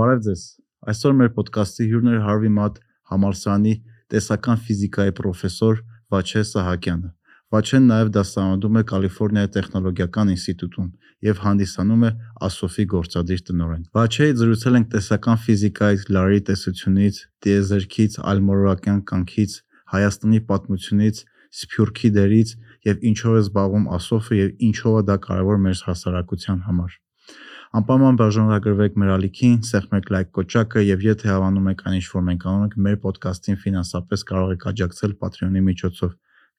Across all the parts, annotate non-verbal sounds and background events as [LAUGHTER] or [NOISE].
Բարև ձեզ։ Այսօր մեր ոդկասթի հյուրն է Harvey Mudd համալսարանի տեսական ֆիզիկայի պրոֆեսոր Վաչե Սահակյանը։ Վաչեն նաև դասավանդում է Կալիֆոռնիայի տեխնոլոգիական ինստիտուտում եւ հանդիսանում է ASOF-ի գործադիր տնօրեն։ Վաչեի զրուցել ենք տեսական ֆիզիկայից, լարերի տեսությունից, տիեզերքից, ալմորովական կյանքից, Հայաստանի պատմությունից, Սփյուռքի դերից եւ ինչով է զբաղվում ASOF-ը եւ ինչով է դա կարեւոր մեր հասարակության համար։ Անպայման բաժանորդագրվեք մեր ալիքին, սեղմեք լայք կոճակը եւ եթե հավանում եք այն ինչ որ մենք անում ենք մեր ոդկասթին ֆինանսապես կարող եք աջակցել Patreon-ի միջոցով։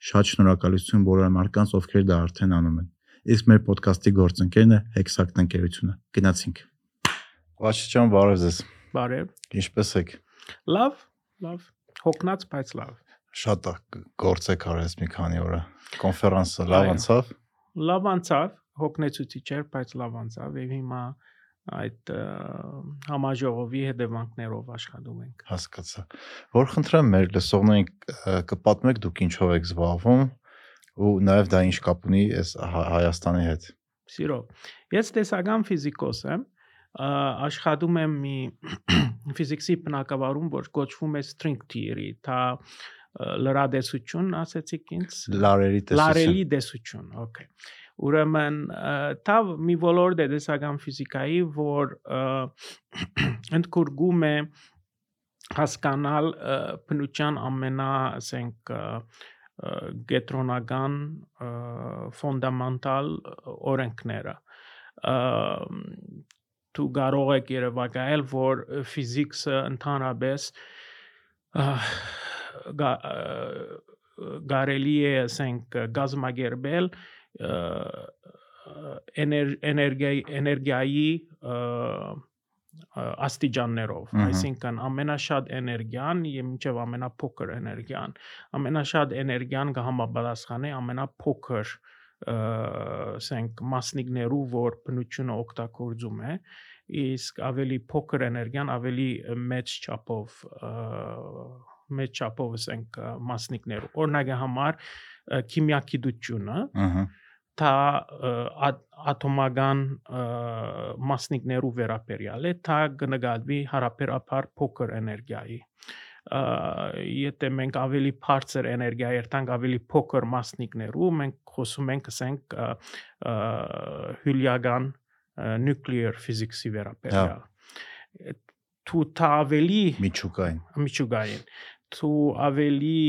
Շատ շնորհակալություն բոլոր մարդկանց, ովքեր դա արդեն անում են։ Իսկ մեր ոդկասթի գործընկերն է Hexact ընկերությունը։ Գնացինք։ Վաշիջան, բարև ձեզ։ Բարև։ Ինչպե՞ս եք։ Լավ, լավ։ Հոգնած, բայց լավ։ Շատ գործ եք արել մի քանի օրը։ Կոնֆերանսը լավ անցավ։ Լավ անցավ, հոգնեցուցիչ էր, բայց լավ անցավ եւ հիմա այդ համաժողովի հետևանքներով աշխատում ենք։ Հասկացա։ Որ խնդրեմ մեր լսողներին կպատմեք դուք ինչով եք զբաղվում ու նաև դա ինչ կապ ունի այս Հայաստանի հետ։ Սիրով։ Ես տեսական ֆիզիկոս եմ, աշխատում եմ մի [CLEARS THROAT] ֆիզիկսի բնակավարում, որ կոչվում է string theory, դա լրադեսություն ասեցիք ինձ լարերի տեսություն լարերի տեսություն օքեյ ուրեմն դա մի ոլորտ է դեսական ֆիզիկայի որ [CLEARS THROAT] ընդգրկում է հասկանալ բնության ամենա ասենք գետրոնական ֆոնդամենտալ օրենքները դու կարող եք երևակայել որ ֆիզիկսը ընդհանրապես գարելի է ասենք գազմագերբել էներգիայի էներգիայի աստիճաններով այսինքն ամենաշատ էներգիան եւ մինչեւ ամենափոքր էներգիան ամենաշատ էներգիան կհամապատասխանի ամենափոքր ասենք մասնիկներու որ բնությունը օգտագործում է իսկ ավելի փոքր էներգիան ավելի մեծ չափով մեծ չափով ասենք մասնիկներ օրինակի համար քիմիագիտությունը, ահա թա ատոմական մասնիկներու վերաբերյալ է, թա կնկատվի հարաբերաբար փոքր էներգիայի եթե մենք ավելի բարձր էներգիա երթանք ավելի փոքր մասնիկներու մենք խոսում ենք ասենք հյուլիական nuclear physics-ի վերաբերյալ հա։ թու ավելի միջուկային միջուկային թու ավելի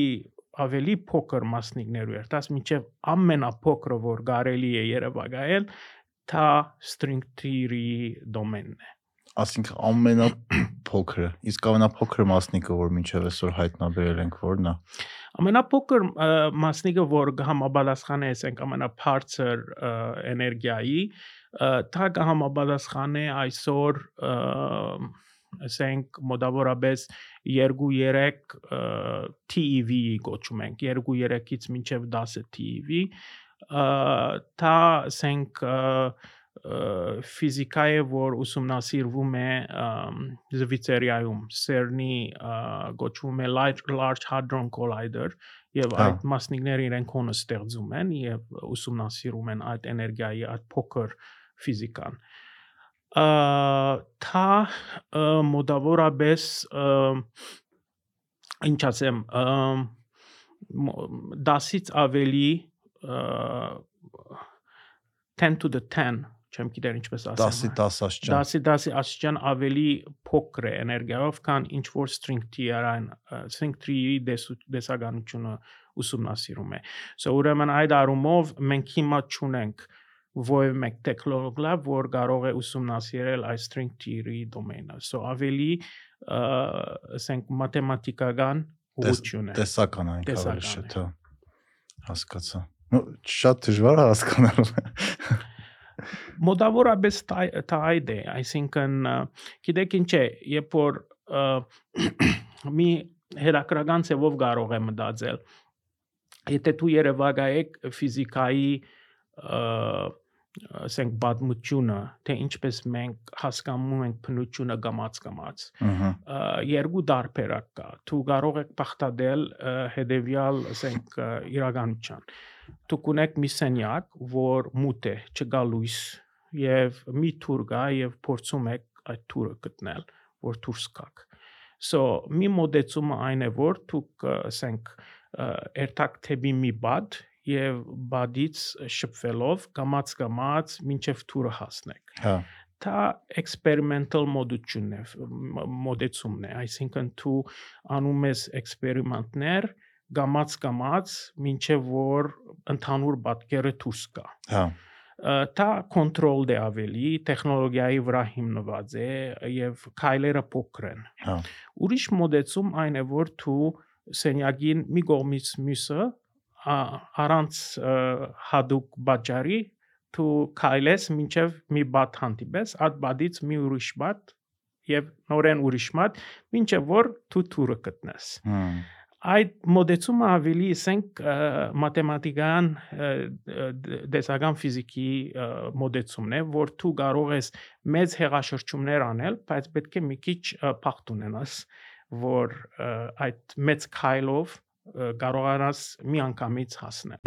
ավելի փոքր մասնիկներու էր, դաս միջև ամենափոքրը որ կարելի է երևակայել, դա string theory դոմենն է։ Այսինքն ամենափոքրը, իսկ ամենափոքր մասնիկը, որ մինչև այսօր հայտնաբերել ենք, որն է։ Ամենափոքր մասնիկը, որ համապատասխան է, ասենք ամենաբարձր էներգիայի, դա կհամապատասխանի այսօր ասենք մոտավորապես 2-3 TeV-ի կոչում ենք 2-3-ից մինչև 10 TeV դա ասենք ֆիզիկայի որ ուսումնասիրվում է Զվիցերիայում CERN-ի գոչվում է Large Hadron Collider եւ այդ մասնիկները իրենք կոնը ստեղծում են եւ ուսումնասիրում են այդ էներգիայի այդ փոքր ֆիզիկան թա մոտավորապես ինչ ասեմ 10-ից ավելի 10 to the 10 չեմ գիտեր ինչպես10-ի ասեմ 10 աստիճան 10-ի 10-ի աստիճան ավելի փոքր է էներգիայով, քան ինչ որ string theory-ն string theory-ի դեսականությունը ուսումնասիրում է։ So ուրեմն այդ առումով մենք հիմա ճունենք ովև մեկ տեխնոլոգիա, որ կարող է ուսումնասիրել այս string theory դոմենը։ So ավելի ասենք մաթեմատիկական ուղղություն է։ Տեսական այն Տեսական ավելի է։ շատ, հա։ Հասկացա։ Ну, շատ դժվար է հասկանալ։ մոտավորապես դա այդ է, այսինքն գիտեք ինչ է, երբ որ [CLEARS THROAT] մի հերակրական ծևով կարող է մտածել, եթե դու երևակայեք ֆիզիկայի ասենք պատմությունը, թե ինչպես մենք հասկանում ենք բնությունը գամած գամած։ Երկու դարբերակ կա։ Դու կարող ես բախտadel հետեւյալ, ասենք, իրականության։ Դու կունեք մի սենյակ, որ մութ է, չկա լույս, եւ մի թուր գա եւ փորձում եք այդ թուրը գտնել, որ դուրս գաք։ So մի մոդեցումը այն է, որ դուք ասենք երթակ թեպի մի բադ եւ բադից շփվելով կամած կամած մինչև թուրը հասնեք։ Հա։ Դա experimental մոդությունն է, մոդեցումն է, այսինքն դու անում ես էքսպերիմենտներ գամած կամած մինչև որ ընդհանուր պատկերը դուրս գա։ Հա։ Դա կոնտրոլ դե ավելի տեխնոլոգիայի վրա հիմնված է եւ քայլերը փոքր են։ Հա։ Ուրիշ մոդեցում այն է, որ դու սենյակին մի կողմից մյուսը առանց հadoop բաժարի դու քայլես մինչև մի բաթ հանդիպես, այդ բադից մի ուրիշ բաթ եւ նորեն ուրիշ բաթ, մինչև որ դու թուրը գտնես։ Այդ մոդեցումը ավելի ասենք մաթեմատիկական դեսական ֆիզիկի մոդեցումն է, որ դու կարող ես մեծ հեղաշրջումներ անել, բայց պետք է մի քիչ փախտ ունենաս, որ այդ մեծ քայլով կարողանաս մի անգամից հասնել։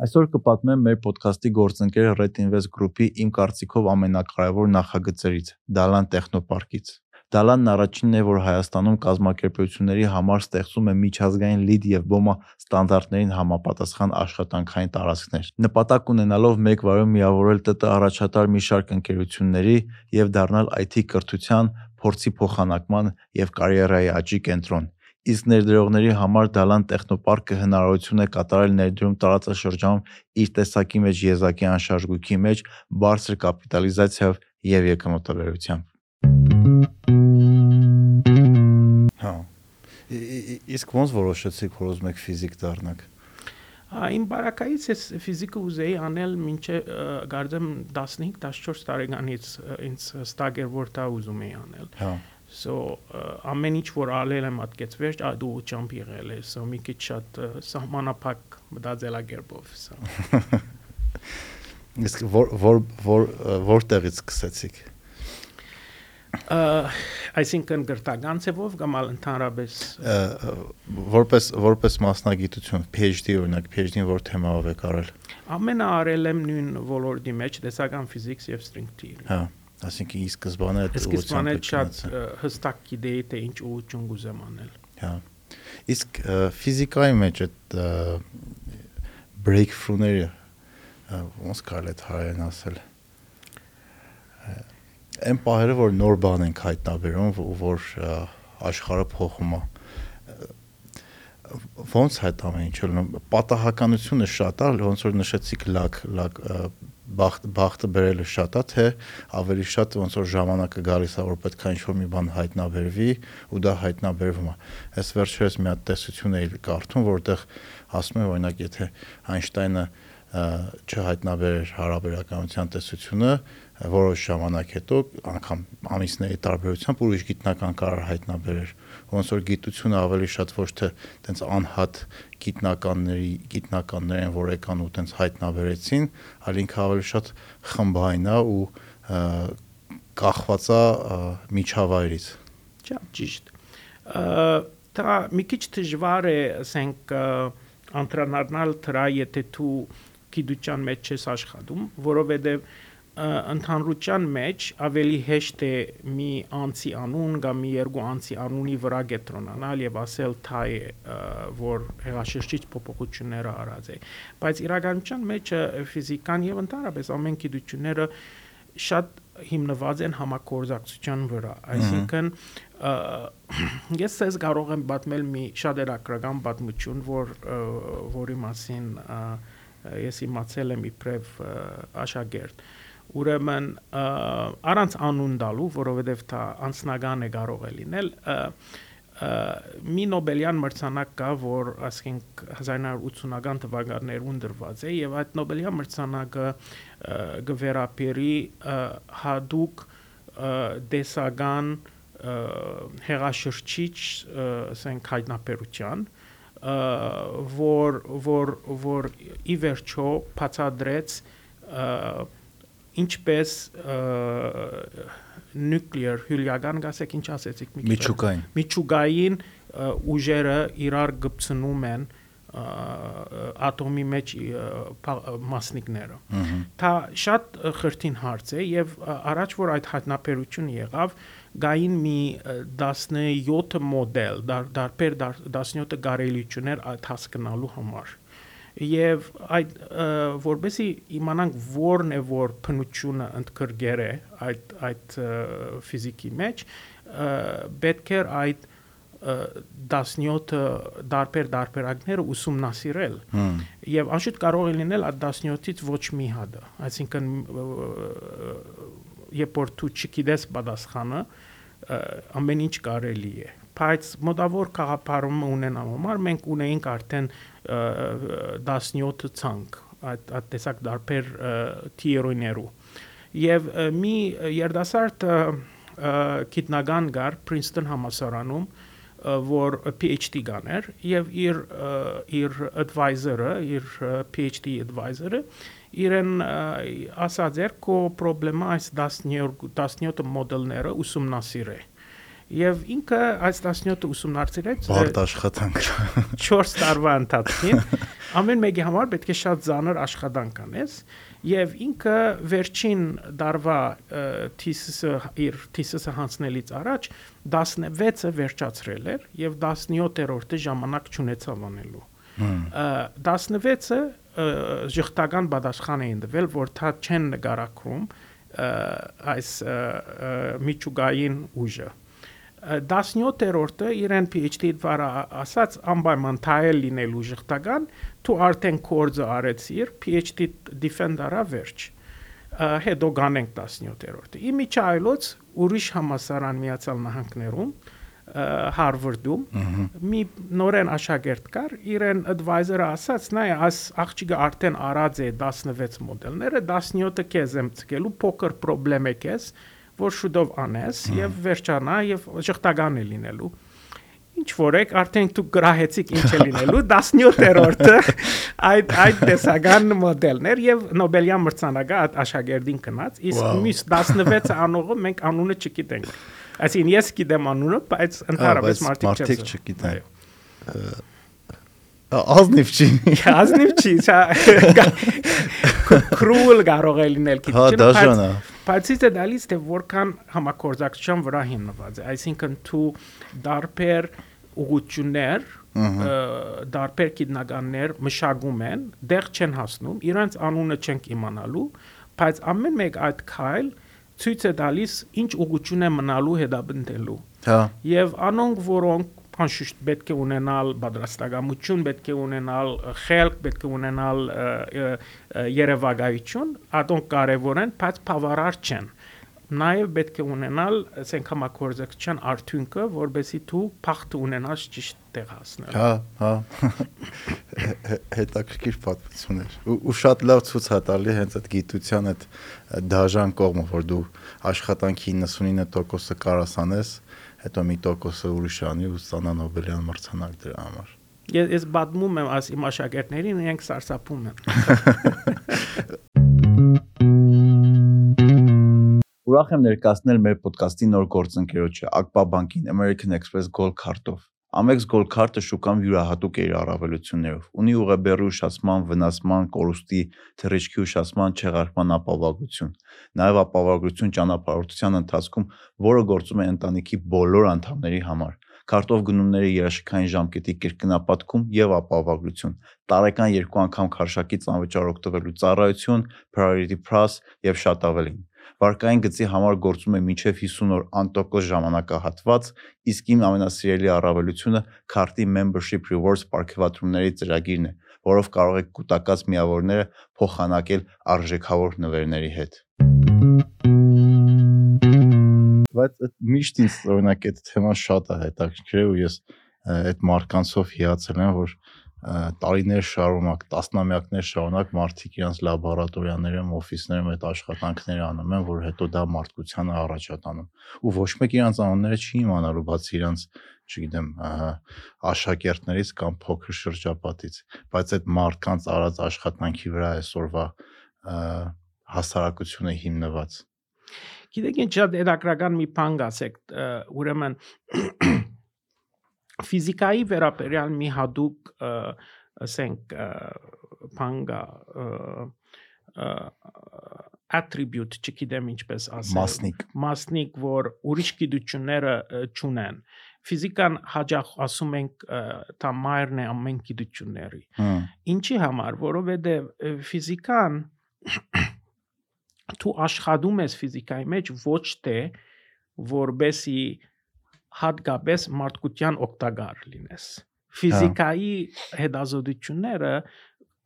Այսօր կպատմեմ մեր ոդքասթի գործընկեր Red Invest Group-ի իմ կարծիքով ամենակարևոր նախագծերից՝ Dalan Տեխնոպարկից։ Դալանն առաջինն է, որ Հայաստանում կազմակերպությունների համար ստեղծում է միջազգային LEED եւ BOMA ստանդարտներին համապատասխան աշխատանքային տարածքներ։ Նպատակ ունենալով մեկ վարում միավորել ՏՏ առաջատար մի շարք ընկերությունների եւ դառնալ IT կրթության, փորձի փոխանակման եւ կարիերայի աճի կենտրոն։ Իսկ ներդրողների համար Դալան տեխնոպարկը հնարավորություն է կատարել ներդրում տարածաշրջանում իր տեսակի մեջ եզակի անշարժ մեջ բարձր կապիտալիզացիայով եւ եկամտաբերությամբ։ Հա։ Իսկ ոնց որոշեցիք, որ ուզում եք ֆիզիկ դառնաք։ Այն բարակայից ես ֆիզիկը ուզեի անել մինչև գարձեմ 15-14 տարեկանից ինձ հստակ էր որ դա ուզում էի անել։ Հա։ So ամեն ինչ որ ալել եմ ատկեցվեր, ադու ճամփ եղել է, so մի քիչ շատ սահմանափակ մտածելակերպով, so։ [LAUGHS] Իսկ որ որ որ որտեղից սկսեցիք։ Այսինքն գրթական ծևով կամ ընդհանրապես որպես որպես մասնագիտություն PhD օրինակ PhD-ին որ թեմայով եք արել։ Ամենը արել եմ նույն ոլորտի մեջ, տեսական ֆիզիկս եւ string theory։ Հա, այսինքն ի սկզբանե այդ Սկզբանե շատ հստակ գիտեի թե ինչ ուղղություն կուզեմ անել։ Հա։ Իսկ ֆիզիկայի մեջ այդ breakthrough-ները ոնց կարելի է հայերեն ասել այն պահերը որ նոր բան ենք հայտնաբերում որ աշխարհը փոխում է ոնց այդ ամեն ինչը պատահականությունը շատ է ոնց որ նշեցիք լակ լակ բախտ բախտը բերելը շատ է թե ավելի շատ ոնց որ ժամանակը գալիս է որ պետք է ինչ-որ մի բան հայտնաբերվի ու դա հայտնաբերվում է այս վերջերս մի հատ տեսություն էի կարդում որտեղ ասում են օրինակ եթե Այնշտայնը չհայտնաբերեր հարաբերականության տեսությունը որոշ ժամանակ հետո անգամ ամիսների տարբերությամբ ուրիշ գիտնական կարող հայտնաբերեր ոնց որ գիտությունը ավելի շատ ոչ թե տենց անհատ գիտնականների գիտնականներ են որ եկան ու տենց հայտնաբերեցին այլ ինքը ավելի շատ խմբային է ու կախված է միջավայրից ճիշտ դա մի քիչ դժվար է ասենք ընտրանալ դրա եթե դու գիտության մեջ ես աշխատում որովհետև ընդհանրության մեջ ավելի հեշտ է մի անձի անուն կամ մի երկու անձի անունի վրա կենտրոնանալ եւ ասել թայ որ հեղաշրջիչ փոփոխությունները արած է բայց իրականության մեջ ֆիզիկան եւ ընդհանրապես ամեն գիտությունները շատ հիմնված են համակորձակցության վրա այսինքն ես ես կարող եմ պատմել մի շատ երակրական պատմություն որ որի մասին ես իմացել եմ իբրև աշակերտ ուրեմն առանց անուն տալու, որովհետև դա անձնական է կարող է լինել, մի Նոբելյան մրցանակ կա, որ ասենք 1980-ական թվականներուն դրված է եւ այդ Նոբելյան մրցանակը գվերապերի հadoop դեսական հեղաշրջիչ ասենք հայտնաբերության որ որ որ ի վերջո բացադրեց ինչպես nuclear հյուրիական գասեք ինչ ասեցիք մի միջուկային միջուկային ուժերը իրար գծնում են ատոմի մեջ մասնիկները։ Դա շատ ը, խրթին հարց է եւ առաջ որ այդ հայտնաբերությունը եղավ, գային մի ը, 17 մոդել, դար, դարբեր դար- 17 գարելիություններ այդ հասկանալու համար։ Եվ այդ որբեսի իմանանք որն է որ փնությունը ընդգրկեր է այդ այդ ֆիզիկի մեջ, պետք է այդ ը, 17 դարբեր դարբերակները ուսումնասիրել եւ անշուտ կարող է լինել այդ 17-ից ոչ մի հատը այսինքն երբ որ դու չգիտես պատասխանը ամեն ինչ կարելի է բայց մոտավոր կաղապարում ունենալ համար մենք ունեինք արդեն ը, ը, 17 ցանկ այդ այդ տեսակ դարբեր թիերոներու եւ մի երդասարտ գիտնական գար Princeton համասարանում ը, որ PhD կաներ եւ իր իր advisor-ը, իր PhD advisor-ը իրեն ասած էր կո պրոբլեմա այս 17 17 մոդելները ուսումնասիրե եւ ինքը այս 17-ը ուսումնասիրեց Բարդ աշխատանք։ [LAUGHS] 4 տարվա ընթացքում ամեն մեկի համար պետք է շատ ծանր աշխատանք անես եւ ինքը վերջին դարվա թիսը իր թիսը հանցնելից առաջ 16-ը վերջացրել էր եւ 17-րդը ժամանակ չունեցավ անելու Հմ։ Ա, 16-ը ը, ժխտական պատասխան էին տվել, որ դա չեն նկարակում ը, այս միջուկային ուժը։ 17-րդը իրեն PhD դվարա ասած անպայման թայել լինելու ժխտական, դու արդեն կորձը արեցիր, PhD defender-ա վերջ։ հետո գանենք 17-րդը։ Իմիջայլոց ուրիշ համասարան միացյալ նահանգներում Հարվարդում մի նորեն աշակերտ կար, իրեն advisor-ը ասաց, նայ, աս աղջիկը արդեն արած է 16 մոդելները, 17-ը քեզ եմ ցկելու, փոքր խնդրեմ է քեզ, որ շուտով անես եւ վերջանա եւ շղթական է լինելու։ Ինչ որ եք արդեն դու գրահեցիք ինչ է լինելու [LAUGHS] 17-րդը այդ այդ տեսական մոդելներ եւ Նոբելյան մրցանակը աշակերտին կնած իսկ մյուս 16 անողը մենք անունը չգիտենք այսին ես գիտեմ անունը բայց ընդհանրապես մարդիկ չգիտեն Ազնիվ չի։ Ազնիվ չի, սա [LAUGHS] [LAUGHS] կրուլ կարող է լինել Հա, քիչ, դաժան է։ դալիս թե որքան համակորձակցության վրա հիմնված է, այսինքն դու դարբեր ուղություններ դարբեր գիտնականներ մշակում են, դեղ չեն հասնում, իրանց անունը չենք իմանալու, բայց ամեն մեկ այդ քայլ ցույց է տալիս ինչ ուղություն է մնալու հետապնդելու։ Հա։ Եվ անոնք, որոնք անշուշտ պետք է ունենալ պատրաստակամություն, պետք է ունենալ խելք, պետք է ունենալ երևակայություն, ադոնք կարևոր են, բայց բավարար չեն։ Նաև պետք է ունենալ ասենք համակորձակցության արդյունքը, որբեսի դու փախտ ունենաս ճիշտ տեղ հասնել։ Հա, հա։ Հետաքրքիր պատմություն էր։ ու շատ լավ ցույց է տալի հենց այդ գիտության այդ դաժան կողմը, որ դու աշխատանքի 99%-ը կարաս անես, հետո մի տոկոսը ուրիշ անի ու ստանա Նոբելյան մրցանակ դրա համար։ Ես ես բադմում եմ աս իմ աշակերտներին, իրենք սարսափում են։ [LAUGHS] Ուրախ եմ ներկայացնել մեր ոդկասթի նոր գործընկերոջը Ակպա բանկին American Express Gold Card-ով։ Gold Card-ը շուկան յուրահատուկ է իր առավելություններով։ Ունի ուղեբեռի ուշացման, վնասման, կորուստի, թռիչքի ուշացման, չեղարկման ապահովություն։ Նաև ապահովություն ճանապարհորդության ընթացքում, որը գործում է ընտանիքի բոլոր անդամների համար։ Կարտով գնումների երաշքային ժամկետի կրկնապատկում եւ ապահովություն։ Տարեկան 2 անգամ քարշակից անվճար օգտվելու ծառայություն, Priority Plus եւ շատ ավելին։ Վարկային գծի համար գործում է մինչև 50 օր անտոկոս ժամանակահատված, իսկ իմ ամենասիրելի առավելությունը քարտի Membership Rewards ապարքեվատրումների ծրագիրն է, որով կարող եք կൂട്ടակած միավորները փոխանակել արժեքավոր նվերների հետ։ Բայց միշտ ինձ օրինակ այդ թեման շատ է հետաքրքրել ու ես այդ մարկանցով հիացել եմ, որ տարիներ շարունակ, տասնամյակներ շարունակ մարդիկ իրենց լաբորատորիաներում, օֆիսներում այդ աշխատանքները անում են, որ հետո դա մարդկությանը առաջատանում։ Ու ոչ մեկ իրենց անունները չի իմանալու, բացի իրենց, չգիտեմ, աշակերտներից կամ փոքր շրջապատից, բայց այդ մարդկանց արած աշխատանքի վրա այսօրվա հասարակությունը հիմնված։ Գիտեք ինչ շատ հետաքրական մի բան ասեք, ուրեմն ֆիզիկայի վերաբերյալ մի հadoop ասենք բանգա attribute չգիտեմ ինչպես ասել Մասնիկ։ մասնիկ որ ուրիշ գիտությունները ճունեն ֆիզիկան հաջող ասում ենք դա մայրն է ամեն գիտությունների Հմ, ինչի համար որովհետև ֆիզիկան [CLEARS THROAT] դու աշխատում ես ֆիզիկայի մեջ ոչ թե որբեսի հատկապես մարդկության օգտակար լինես ֆիզիկայի հետազոտությունները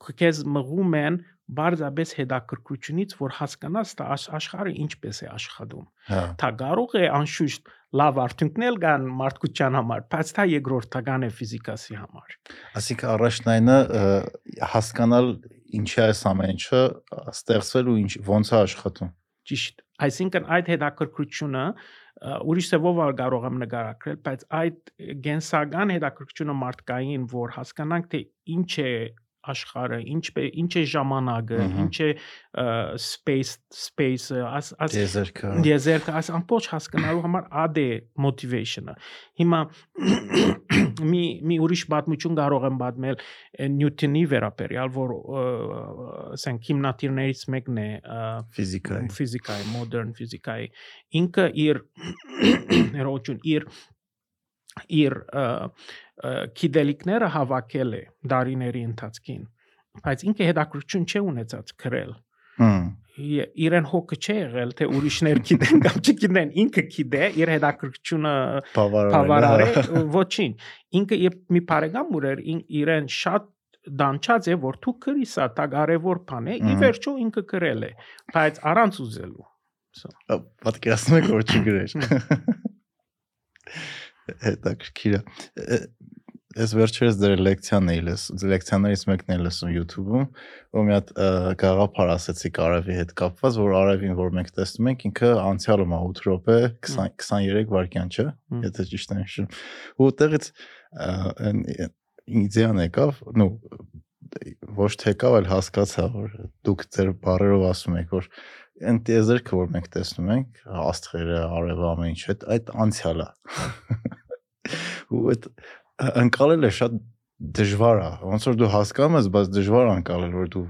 քեզ մղում են բարձաբես հետաքրքրությունից որ հասկանաս աշխ- աշխարհը ինչպես է աշխատում հա Դա կարող է անշուշտ լավ արդյունքներ կան մարդկության համար, բայց դա երկրորդական է ֆիզիկասի համար։ Այսինքն առաջնայինը հասկանալ ինչի է այս ամեն ինչը ստեղծվել ու ինչ ոնց է աշխատում։ Ճիշտ։ Այսինքն այդ հետաքրքրությունը ուրիշ ծավով կարող եմ նկարագրել, բայց այդ գենսական հետաքրքրությունը մարդկային, որ հասկանանք թե ինչ է աշխարհը, ինչ է ինչ է ժամանակը, ինչ է space space-ը, աս աս Դեզերքը։ Եզերքը այս ամբողջ հասկանալու համար ադե motivation-ը։ Հիմա [CLEARS THROAT] մի մի ուրիշ պատմություն կարող եմ ը, Նյուտոնի վերաբերյալ, որ ասենք հիմնադիրներից մեկն է Ֆիզիկայի։ ֆիզիկայի, modern ֆիզիկայի։ Ինքը իր [CLEARS THROAT] ներողություն, իր իր ը, ը, գիտելիքները հավաքել է դարիների ընթացքին, բայց ինքը հետաքրություն չի ունեցած գրել իրեն հոգը չի եղել թե ուրիշներ գիտեն կամ չգիտեն ինքը գիտե իր հետաքրքրությունը բավարար։ է ոչինչ ինքը երբ մի բարեկամ ուր ին- իրեն շատ դանչած է որ դու քրիս ա դա կարևոր բան է ի վերջո ինքը գրել է բայց առանց ուզելու Պատկերացնում եք որ չգրեր։ Հետաքրքիր է։ Ես վերջերս դեր լեկցիան էի լս, լեկցիաներից մեկն էի լսում YouTube-ում, որ մի հատ գաղափար ասեցի Արևի հետ կապված, որ Արևին, որ մենք տեսնում ենք, ինքը անցյալում է 8 րոպե 20 23 վայրկյան, չէ՞, եթե ճիշտ եմ հիշում։ Ու այն իդեան եկավ, նու ոչ թե եկավ, այլ հասկացա, որ դուք ձեր բառերով ասում եք, որ այն տեզերքը, որ մենք տեսնում ենք, աստղերը, արևը, ամեն ինչ, այդ այդ անցյալը։ [LAUGHS] Ու այդ անցալելը շատ դժվար է։ Ոնց որ դու հասկանում ես, բայց դժվար է անցալել, որ դու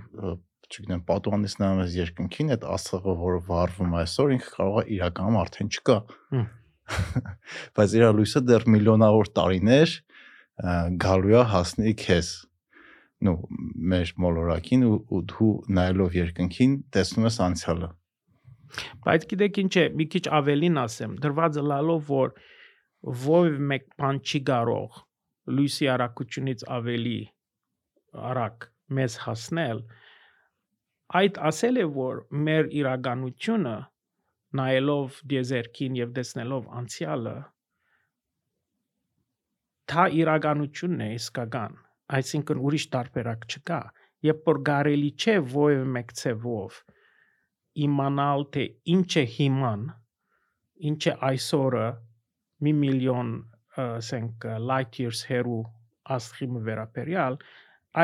չգիտեմ, պատուհանից նայում ես երկնքին, այդ աստղը, որը վառվում է այսօր, ինքը կարող է իրականում արդեն չկա։ [LAUGHS] Բայց իր լույսը դեռ միլիոնավոր տարիներ գալու է հասնի քեզ նո մեր մոլորակին ու, ու դու նայելով երկնքին տեսնում ես անցյալը բայց գիտեք ինչ է մի քիչ ավելին ասեմ դրվածը լալով որ ով մեկ բան չի կարող լույսի արագությունից ավելի արագ մեզ հասնել այդ ասել է որ մեր իրականությունը նայելով դեզերքին եւ տեսնելով անցյալը դա իրականությունն է իսկական այսինքն ուրիշ տարբերակ չկա երբ որ գարելի չէ ով մեկ ցևով իմանալ թե ինչ է հիման ինչ է այսօրը մի միլիոն ասենք light years հեռու աստղի վերաբերյալ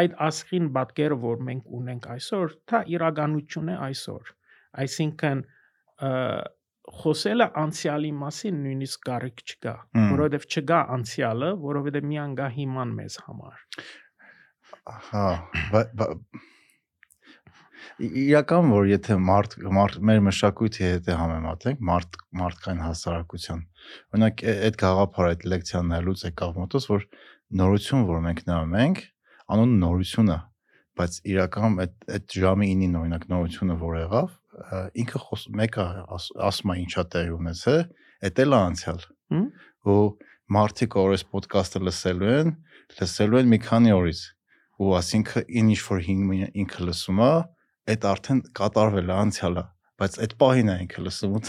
այդ աստղին պատկերը որ մենք ունենք այսօր դա իրականություն է այսօր այսինքն խոսելը անցյալի մասին նույնիսկ կարիք չկա որովհետև չկա անցյալը որովհետև միան գա հիման մեզ համար հա Ի- իրական որ եթե մարդ մարդ մեր մշակույթի հետ է համեմատենք մարդ մարդկային հասարակության օրինակ այդ գաղափարը այդ լեկցիան նայելուց եկավ մոտոց որ նորություն որ մենք նայում ենք անոնը նորություն է բայց իրականում այդ այդ ժամի 9-ին օրինակ նորությունը որ եղավ ինքը մեկը աս- ասում է ինչա տեղի ունեցել էդ էլ է անցյալ ու մարդիկ այս ոդկասթը լսելու են լսելու են մի քանի օրից ու ասինքն ինչ որ հին- ինքը լսում է այդ արդեն կատարվել է անցյալը բայց այդ պահին է ինքը լսում ու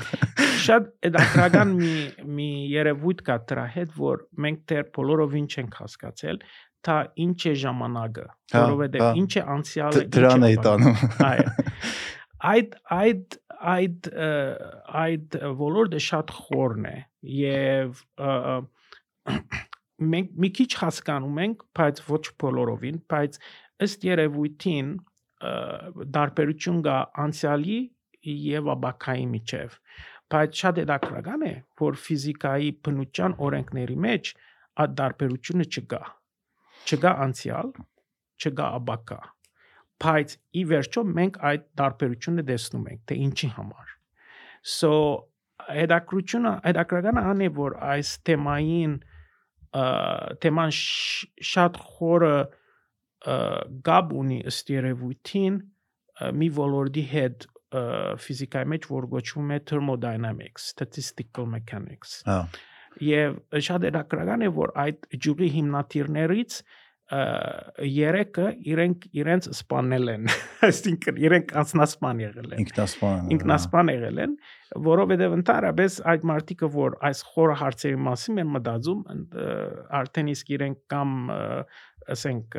[LAUGHS] շատ դակրական մի մի երևույթ կա դրա հետ որ մենք դեռ բոլորովին չենք հասկացել դա ինչ է ժամանակը Հա, որովհետև հա։ ինչ է անցյալը դրան էի տանում այո [LAUGHS] այդ այդ այդ այդ ոլորտը շատ խորն է եւ մենք մի քիչ հասկանում ենք բայց ոչ բոլորովին բայց ըստ երևույթին դարբերություն կա անցյալի եւ աբակայի միջև բայց շատ հետաքրական է որ ֆիզիկայի բնության օրենքների մեջ այդ դարբերությունը չկա չկա անցյալ, չկա ապակա։ Բայց ի վերջո մենք այդ տարբերությունը տեսնում ենք, թե ինչի համար։ So հետաքրությունը հետաքրականը անի որ այս թեմային թեման շատ խորը գաբ ունի ըստ երևույթին մի ոլորտի հետ ֆիզիկայի մեջ որ գոչվում է thermodynamics, statistical mechanics։ Հա։ Եվ շատ հետաքրական է որ այդ ջուրի հիմնադիրներից երեքը իրենք իրենց սպանել են [LAUGHS] այսինքն իրենք անցնասպան եղել են Ինքնասպան։ ինքնասպան եղել են որովհետև ընդհանրապես այդ մարտիկը որ այս խորը հարցերի մասին են մտածում արդեն իսկ իրենք կամ ասենք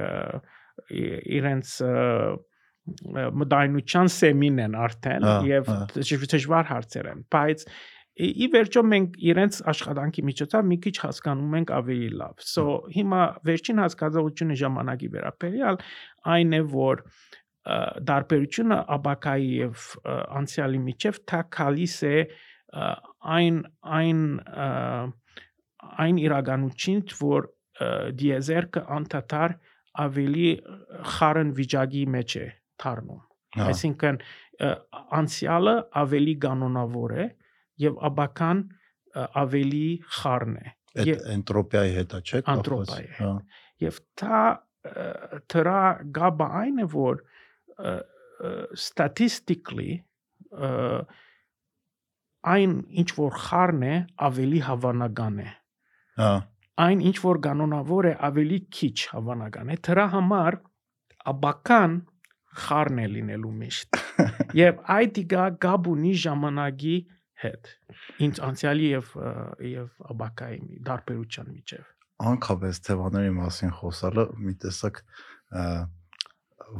իրենց մտայնության սեմին են արդեն եւ դժվար հարցեր են բայց ի վերջո մենք իրենց աշխատանքի միջոցով մի քիչ հասկանում ենք ավելի լավ։ So հիմա վերջին հասկացողությունը ժամանակի վերաբերյալ այն է որ դարբերությունը աբակայի եւ անցյալի միջև թա քալիս է այն այն այն իրականություն որ դիեզերքը անդադար ավելի խարն վիճակի մեջ է դառնում այսինքն անցյալը ավելի կանոնավոր է եւ աբական ավելի խառն է այդ էնտրոպիայի հետ է չէ՞ կապված հա եւ դա դրա գաբը այն է որ statistically այն ինչ որ խառն է ավելի հավանական է հա այն ինչ որ կանոնավոր է ավելի քիչ հավանական է դրա համար աբական խառն է լինելու միշտ [LAUGHS] եւ այդ իգա գաբունի ժամանակի հետ ինձ անցյալի եւ եւ աբակայի դարբերության միջև անկապես թեմաների մասին խոսալը մի տեսակ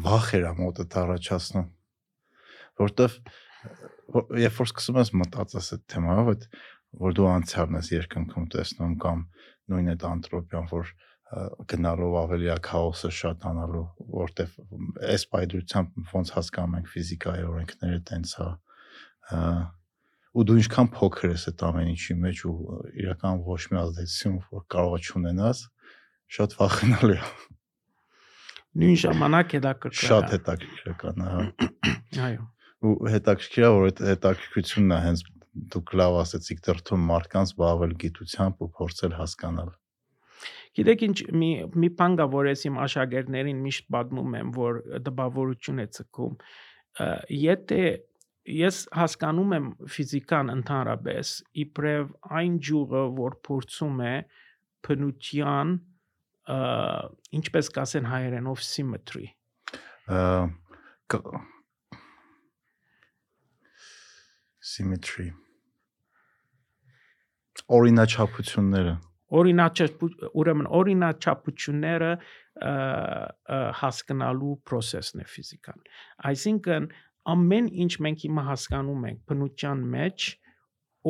վախ էր մոտը առաջացնում որտեվ երբ որ սկսում ես մտածես այդ թեմայով այդ որ դու անցյալն ես երկնքում տեսնում կամ նույն այդ անտրոպիան որ գնալով ավելի է քաոսը շատանալու որտեվ այս պայդրությամբ ոնց հասկանում ենք ֆիզիկայի օրենքները տենց է ու դու ինչքան փոքր ես այդ ամեն ինչի մեջ ու իրական ոչ մի ազդեցություն որ կարող է ունենաս շատ վախենալու է նույն ժամանակ հետաքրքիր շատ հետաքրքրական հա [COUGHS] այո ու հետաքրքիր է որ այդ հետաքրքրությունն է հենց դուք լավ ասեցիք դրթում մարդկանց բավել գիտությամբ ու փորձել հասկանալ Գիտեք ինչ մի մի բան կա որ ես իմ աշակերտներին միշտ պատմում եմ որ դպավորություն է ցկում եթե ես հասկանում եմ ֆիզիկան ընդհանրապես իբրև այն ջուղը, որ փորձում է բնության ինչպես կասեն հայերենով symmetry symmetry. Օրինաչափությունները օրինաչափ ուրեմն օրինաչափությունները հասկանալու process-ն է ֆիզիկան այսինքն ամեն ինչ մենք հիմա հասկանում ենք բնության մեջ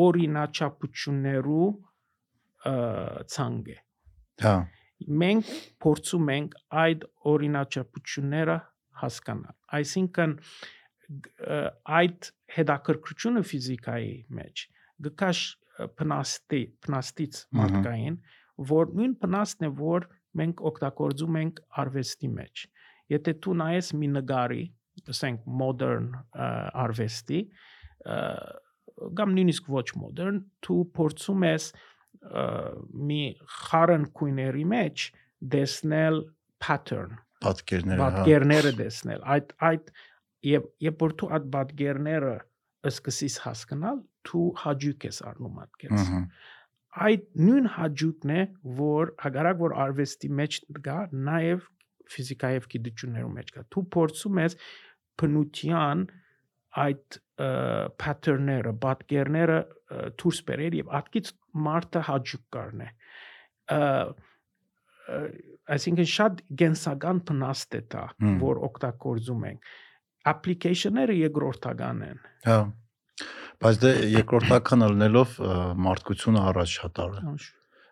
օրինաչափություններու ցանգ է հա մենք փորձում ենք այդ օրինաչափությունները հասկանալ այսինքն այդ հետաքրքրությունը ֆիզիկայի մեջ գկաշ փնաստի փնաստից մարդկային որ նույն փնաստն է որ մենք օգտագործում ենք արվեստի մեջ եթե դու նայես մի նկարի ասենք modern արվեստի կամ նույնիսկ ոչ modern դու փորձում ես մի խարն քույների մեջ դեսնել pattern պատկերները հա պատկերները դեսնել այդ այդ եւ երբ որ դու այդ պատկերները սկսես հասկանալ դու հաջուկ ես առնում այդ կերս այդ նույն հաջուկն է որ հագարակ որ արվեստի մեջ կա նաև ֆիզիկայով գիտություններում մեջ կա դու փորձում ես բնության այդ pattern-ները, պատկերները դուրս բերել եւ ատկից մարդը հաջուկ կառնե այսինքն շատ գենսական փնաստ է դա որ օգտագործում ենք application-ները երկրորդական են հա բայց դե երկրորդականը լինելով մարդկությունը առաջ շատ արել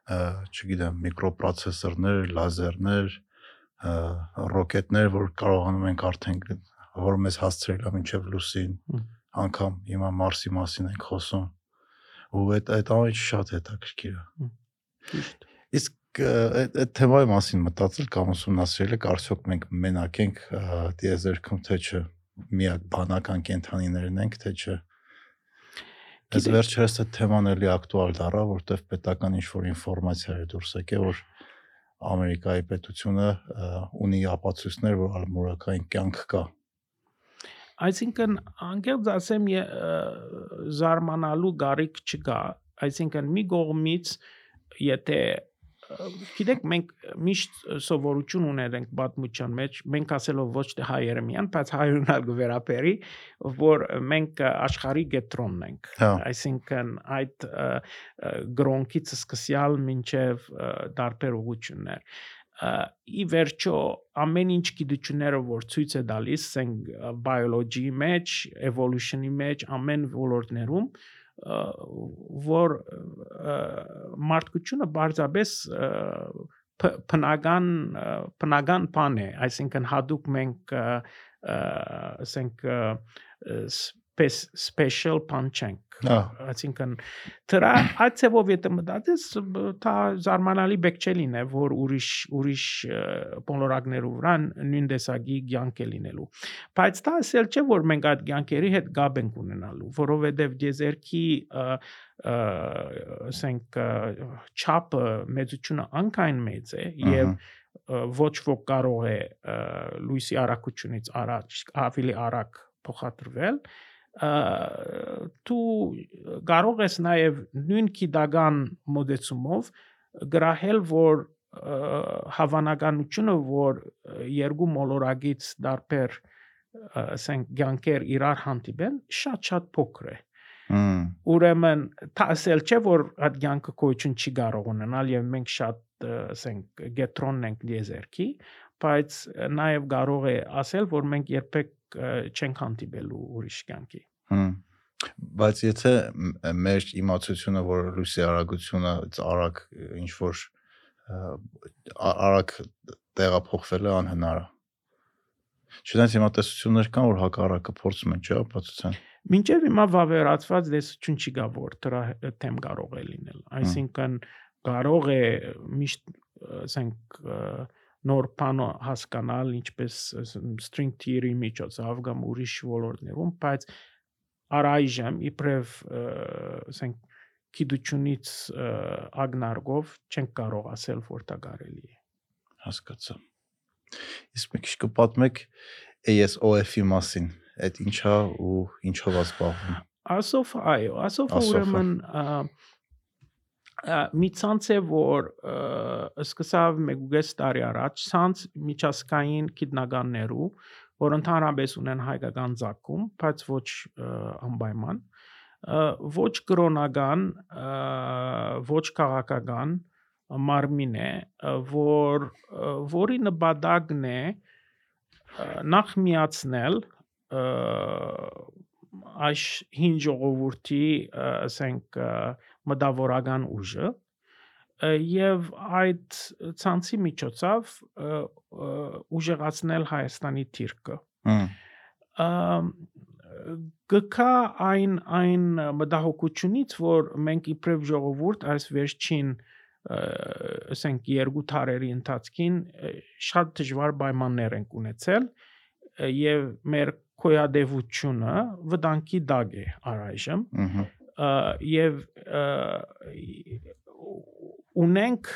չգիտեմ միկրոպրոցեսորներ, լազերներ, ռոկետներ, որ կարողանում ենք արդեն որ մեզ հասցրել է մինչև լուսին անգամ հիմա մարսի մասին ենք խոսում ու այդ այդ ամենը շատ հետաքրքիր է իսկ այդ այդ թեմայի մասին մտածել կամ ուսումնասիրել եք արդյոք մենք մենակ ենք դիեզերքում թե չէ միակ բանական կենթանիներն ենք թե չէ Այս վերջերս այդ թեման էլի ակտուալ դառավ, որտեվ պետական ինչ-որ ինֆորմացիա էր դուրս եկել, որ Ամերիկայի պետությունը ունի ապացույցներ, որ ալմորակային կյանք կա։ Այսինքն անկեղծ ասեմ զարմանալու գարիք չկա, այսինքն մի կողմից եթե գիտեք մենք միշտ սովորություն ունենք պատմության մեջ մենք ասելով ոչ թե հայերը միան բայց հայրենալ գվերապերի որ մենք աշխարհի գետրոնն ենք հա։ այսինքն այդ գրոնքից սկսյալ մինչև դարբեր ուղություններ ի վերջո ամեն ինչ գիտությունները որ ցույց է տալիս ասենք biology մեջ evolution-ի մեջ ամեն ոլորտներում որ մարդկությունը բարձաբես փնական փնական բան է այսինքն հadoop մենք ասենք special բան չենք Հա։ այսինքն դրա ծավով եթե մտածես դա զարմանալի բեկչելին է որ ուրիշ ուրիշ բոլորակներու վրա նույն տեսակի ցանկ է լինելու բայց դա ասել չէ որ մենք այդ ցանկերի հետ գաբ ենք ունենալու որովհետև դեզերքի ասենք չափը մեծությունը անկայն մեծ է եւ ոչ ոք կարող է լույսի արագությունից առաջ ավելի արագ փոխադրվել դու կարող ես նաև նույն քիդական մոդեցումով գրահել որ հավանականությունը որ երկու մոլորակից դարբեր ասենք ցանկեր իրար հանդիպեն շատ-շատ փոքր է ուրեմն դա ասել չէ որ այդ ցանկը կոյություն չի կարող ունենալ եւ մենք շատ ասենք գետրոնն ենք դիեզերքի բայց նաև կարող է ասել որ մենք երբեք չենք հանդիպելու ուրիշ կյանքի։ Հմ բայց եթե մեր իմացությունը որ լույսի արագությունը արագ ինչ որ արագ տեղափոխվել է անհնար է Չնայած հիմա տեսություններ կան որ հակառակը փորձում են չէ ապացուցան Մինչև հիմա վավերացված դեսություն չի գա որ դրա թեմ կարող է լինել այսինքն կարող է միշտ ասենք նոր բան հասկանալ, ինչպես string theory միջոցով կամ ուրիշ ոլորտներում, բայց առայժմ իբրև ասենք գիտությունից ագնարգով չենք կարող ասել, որ դա կարելի է։ Հասկացա։ Իսկ մեկ քիչ կպատմեք ASOF-ի մասին, այդ ինչա ու ինչով է զբաղվում։ ASOF, այո, ASOF-ը ուրեմն մի ցանց է որ սկսավ 1.5 տարի առաջ ցանց միջազգային գիտնականներու որ ընդհանրապես ունեն հայկական ցակում բայց ոչ անպայման ոչ կրոնական ոչ քաղաքական մարմին է որ որի նպատակն է նախ միացնել այս հին ժողովրդի ասենք մտավորական ուժը եւ այդ ցանցի միջոցով ուժեղացնել Հայաստանի թիրքը։ գկա այն այն մտահոգությունից, որ մենք իբրև ժողովուրդ այս վերջին ասենք երկու տարերի ընթացքին շատ դժվար պայմաններ ենք ունեցել եւ մեր քոյադեվությունը վտանգի դակ է առայժմ եւ ունենք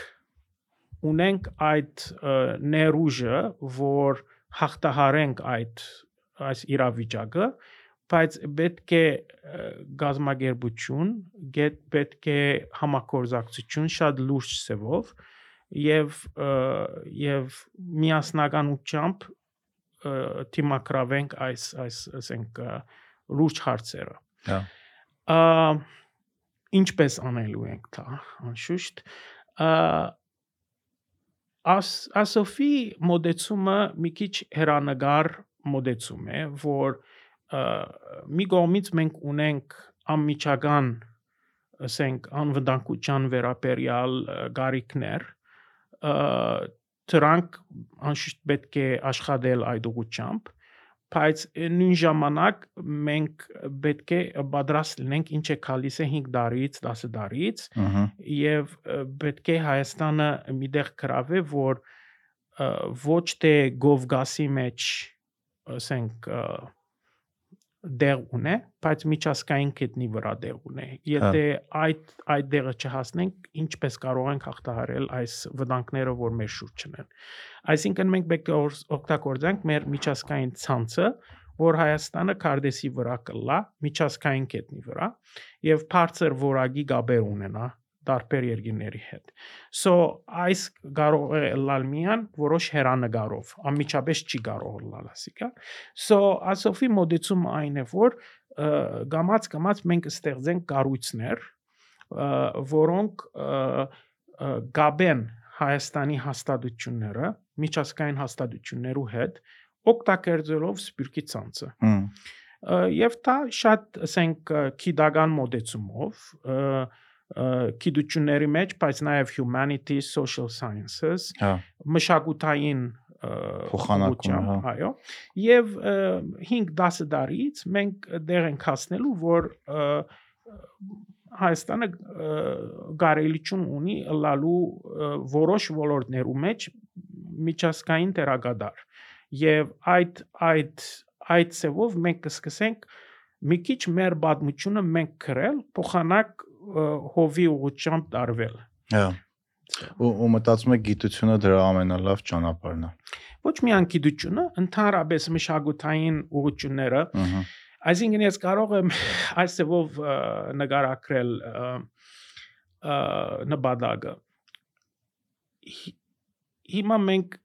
ունենք այդ ներուժը, որ հաղթահարենք այդ այս իրավիճակը, բայց պետք է գազագերբություն, պետք է համակորձակցություն շատ լուրջ սևով եւ եւ միասնականությամբ թիմակրավենք այս այս ասենք լուրջ հարցերը։ Հա ինչպես անելու ենք դա անշուշտ աս ասոֆի մոդեցումը մի քիչ հերանագար մոդեցում է որ մի կողմից մենք ունենք անմիջական ասենք անվտանգության վերաբերյալ գարիկներ դրանք անշուշտ պետք է աշխատել այդ ուղությամբ բայց նույն ժամանակ մենք պետք է պատրաստ լինենք ինչ է գալիս է 5 տարից 10 տարից եւ պետք է Հայաստանը միտեղ գրավե որ ոչ թե գովգասի մեջ ասենք դեղ ունե, բայց միջազգային կետնի վրա դեղ ունե։ Եթե այդ այդ դեղը չհասնենք, ինչպես կարող ենք հաղթահարել այս վտանգները, որ մեր շուրջն են։ Այսինքն մենք պետք է օգտագործենք մեր միջազգային ցանցը, որ Հայաստանը կարդեսի վրա կլա, միջազգային կետնի վրա եւ բարձր որագի գաբեր ունենա տարբեր երկրների հետ։ So այս կարող է լալ միան որոշ հերանեկարով, անմիջապես չի կարող լալ ասիկա։ So ասոֆի մոդեցումը այն է, որ գամած գամած մենք ստեղծենք կառույցներ, որոնք գաբեն Հայաստանի հաստատությունները, միջազգային հաստատություններու հետ օգտագործելով սպիրկի ցանցը։ Եվ դա շատ, ասենք, քիդական մոդեցումով, ը, ը, քիդությունների մեջ, բայց նաև humanities, social sciences, Հա, մշակութային Փոխանակում, հա։ այո եւ 5-10 տարից մենք դեր ենք հասնելու որ Հայաստանը ը, գարելիություն ունի լալու որոշ ոլորտներու մեջ միջազգային տերագադար եւ այդ այդ այդ ծևով մենք կսկսենք մի քիչ մեր պատմությունը մենք գրել փոխանակ հովի ուղղությամբ տարվել հա։ Ու ու մտածում եք գիտությունը դրա ամենալավ ճանապարհն է։ ոչ միայն գիտությունը, ընդհանրապես մշակութային ուղղությունները, այսինքն ես կարող եմ այս ծավով նկարագրել նպատակը։ Հի- Հիմա մենք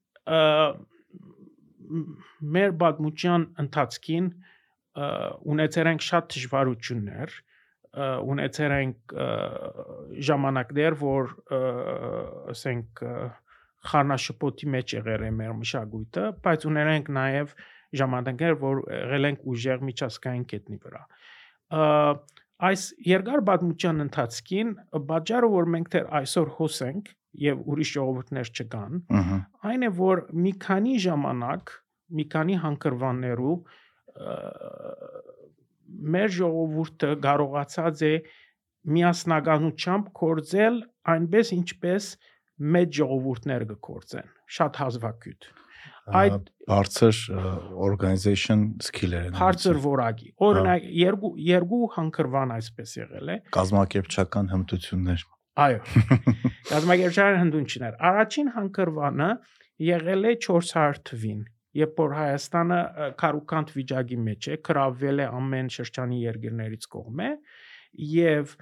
մեր պատմության ընթացքին ունեցել ենք շատ դժվարություններ, ունեցել ենք ժամանակներ, որ ասենք խառնաշփոթի մեջ եղել է մեր մշակույթը, բայց ուներ ենք նաև ժամանակներ, որ եղել ենք ուժեղ միջազգային կետնի վրա։ Այս երկար պատմության ընթացքին բաժարը որ մենք դեռ այսօր հոսենք եւ ուրիշ ժողովուրդներ չկան, այն է որ մի քանի ժամանակ, մի քանի հանգրվաններու մեր ժողովուրդը կարողացած է միասնականությամբ կորձել այնպես ինչպես մեծ ժողովուրդներ կկործեն շատ հազվագյուտ Այդ բարձր organization skill-եր են։ բարձր որակի օրինակ երկու երկու հանգրվան այսպես եղել է կազմակերպչական հմտություններ։ այո [LAUGHS] Կազմակերպչական հնդունչներ առաջին հանգրվանը եղել է 400 թվին երբ որ Հայաստանը քարուկանտ վիճակի մեջ է կրավվել է ամեն շրջանի երկրներից կողմէ եւ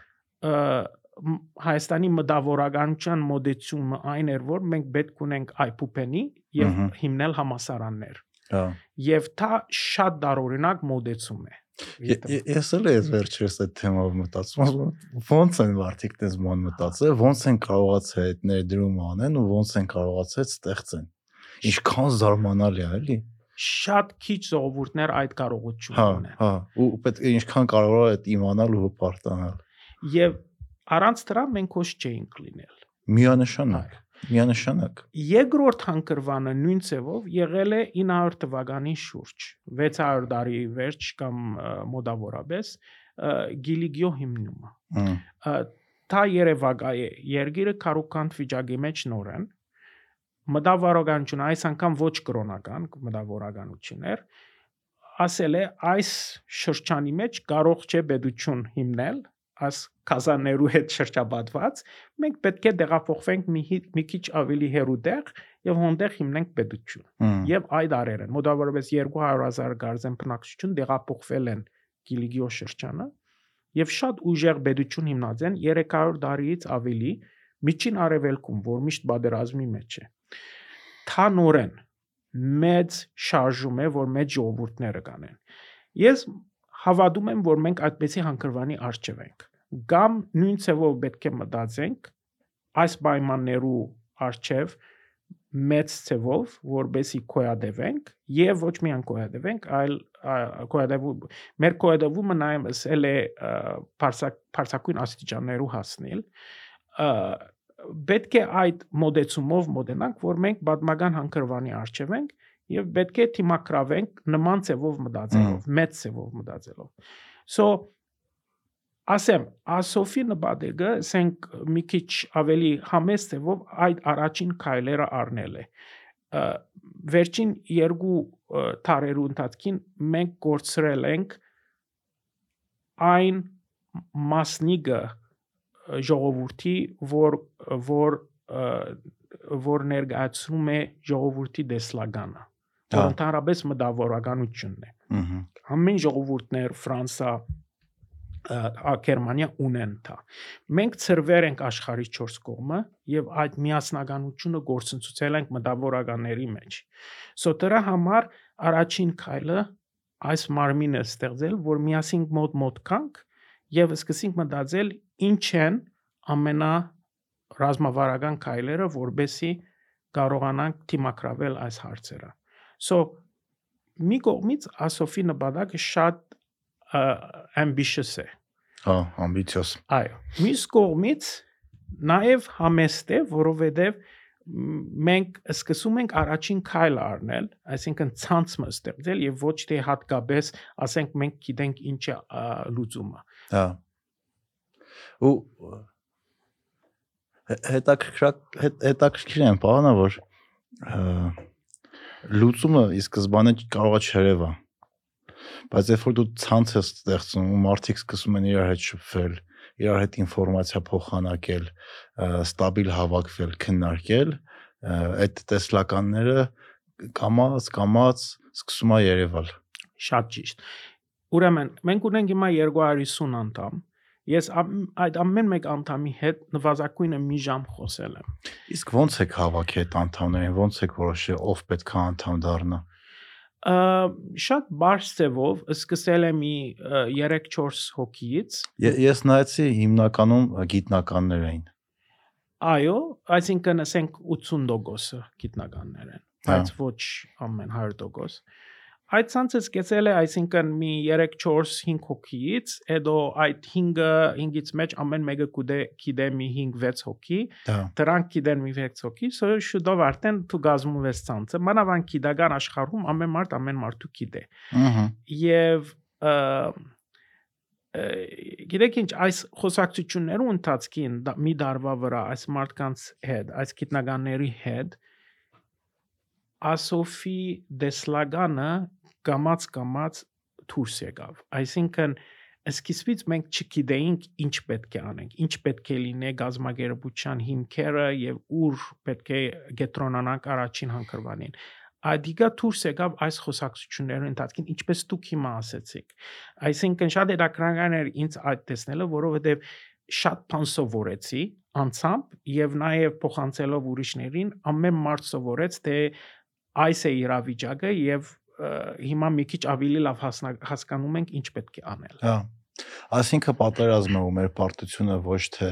Հայաստանի մտավորականության մոդեցումը այն էր որ մենք պետք ունենք այփուպենի եւ հիմնել համասարաններ Հա։ եւ դա շատ դարօրինակ մոդեցում է Ես էլ ես վերջերս այդ թեմով մտածում ոնց են մարդիկ դες ման մտածել, ոնց են կարողացել այդ ներդրում անեն ու ոնց են կարողացել ստեղծեն։ Ինչքան զարմանալի է, էլի։ շատ քիչ ժողովուրդներ այդ կարողություն Հա, ունեն հա, ու պետք է ինչքան կարող է այդ իմանալ ու հպարտանալ։ եւ առանց դրա մենք ոչ չէինք լինել Միանշանակ, միանշանակ։ Երկրորդ հանգրվանը նույն ցևով եղել է 900 թվականի շուրջ 600 տարի վերջ կամ ը, Գիլիգիո հիմնումը Ը, Դա երևակայ է երկիրը կարուկանտ վիճակի մեջ նորեն մտավորականություն, այս անգամ ոչ կրոնական մտավորականություններ, ասել է այս շրջանի մեջ կարող չէ պետություն հիմնել աս կազաներու հետ շրջապատված մենք պետք է տեղափոխվենք մի, մի քիչ ավելի հեռու տեղ եւ հոնտեղ հիմնենք պետություն եւ այդ արերը մոտավորապես 200.000 գարձեն բնակչություն տեղափոխվել են գիլիգիո շրջանը եւ շատ ուժեղ պետություն հիմնած են 300 տարիից ավելի միջին արևելքում որ միշտ բادرազմի մեջ է թա նորեն մեծ շարժում է որ մեծ ժողովուրդները կանեն ես հավատում եմ որ մենք այդպեսի հանգրվանի արժև ենք կամ նույն ցևով պետք է մտածենք այս պայմաններու արժև մեծ ցևով որբեսի կոյադևենք եւ ոչ միայն կոյադևենք այլ ա- կոյադևու մեր կոյադևումը նաեւ ասել է բարձակույն աստիճաններու հասնել պետք է այդ մոդեցումով մոդենանք որ մենք պատմական հանգրվանի արժև ենք եւ պետք է թիմակրավենք նման ձևով մտածելով, մեծ ձևով մտածելով։ So ասեմ, ասոֆի նպատակը ասենք մի քիչ ավելի համեստ ձևով այդ առաջին քայլերը առնել է։ Վերջին երկու տարերու ընթացքին մենք կորցրել ենք այն մասնիկը ժողովրդի, որ որ որ ներկայացնում է ժողովրդի դեսլագանը, որ ընդհանրապես մտավորականությունն է Ահա։ ամեն ժողովուրդներ Ֆրանսա Գերմանիա ունեն դա։ Մենք ծրվեր ենք աշխարհի 4 կողմը եւ այդ միասնականությունը գործընծուցել ենք մտավորականների մեջ։ So դրա համար առաջին քայլը այս մարմինը ստեղծել, որ միասին մոտ մոտ կանք եւ սկսենք մտածել ինչ են ամենա ռազմավարական քայլերը, որբեսի կարողանանք թիմակրավել այս հարցերը։ So մի կողմից ասոֆի նպատակը շատ ambitious է։ Հա, ամբիցիոս։ Այո։ Մյուս կողմից նաև համեստ է, որովհետև մենք սկսում ենք առաջին քայլը առնել, այսինքն ցանցը ստեղծել եւ ոչ թե հատկապես, ասենք մենք գիտենք ինչ է լուծումը։ Հա։ Ու հե- հետաքրքրակ հետ- հետաքրքիր եմ բանը որ լուծումը ի սկզբանե կարողա չերևա բայց երբ որ դու ցանց ես ստեղծում ու մարդիկ սկսում են իրար հետ շփվել իրար հետ ինֆորմացիա փոխանակել ստաբիլ հավաքվել քննարկել այդ տեսլականները կամած կամած սկսում է երևալ Շատ ճիշտ։ Ուրեմն մենք ունենք հիմա 250 անդամ։ Ես այդ ամեն մեկ անդամի հետ նվազագույնը մի ժամ խոսել եմ։ իսկ ո՞նց եք հավաքի այդ անդամներին ո՞նց եք որոշել ով պետք է անդամ դառնա Ա, շատ բարձ ձևով սկսել եմ մի 3-4 հոգիից Ե- Ես նայեցի հիմնականում գիտնականներ էին։ Այո, այսինքն ասենք 80%-ը գիտնականներ են, Հա։ բայց ոչ ամեն 100%։ Այդ ցանցը սկսել է, այսինքն մի 3-4-5 հոգիից, հետո այդ 5-ը 5-ից մեջ ամեն մեկը կուդե գիտե մի 5-6 հոգի, դրանք գիտեն մի 6 հոգի, so շուտով արդեն դու գազմում ես ցանցը։ Մանավանդ գիտական աշխարհում ամեն մարդ ամեն մարդու գիտե։ Ահա։ Եվ գիտեք ինչ այս խոսակցություններու ընթացքին մի դարվա վրա այս մարդկանց հետ, այս գիտնականների հետ ասոֆի դեսլագանը կամած կամած դուրս եկավ։ Այսինքն սկիզբից մենք չգիտեինք ինչ պետք է անենք, ինչ պետք է լինի գազագերբության հիմքերը եւ ուր պետք է գետրոնանանք առաջին հանգրվանին։ Ադիգա դուրս եկավ այս խոսակցությունների ընթացքին, ինչպես դուք հիմա ասեցիք։ Այսինքն շատ հետաքրքրական էր ինձ այդ տեսնելը, որովհետեւ շատ բան սովորեցի անցամբ եւ նաեւ փոխանցելով ուրիշներին ամեն մարդ սովորեց թե այս է իրավիճակը եւ հիմա մի քիչ ավելի լավ հասկանում ենք ինչ պետք է անել։ Հա։ Այսինքն պատերազմը ու մեր պարտությունը ոչ թե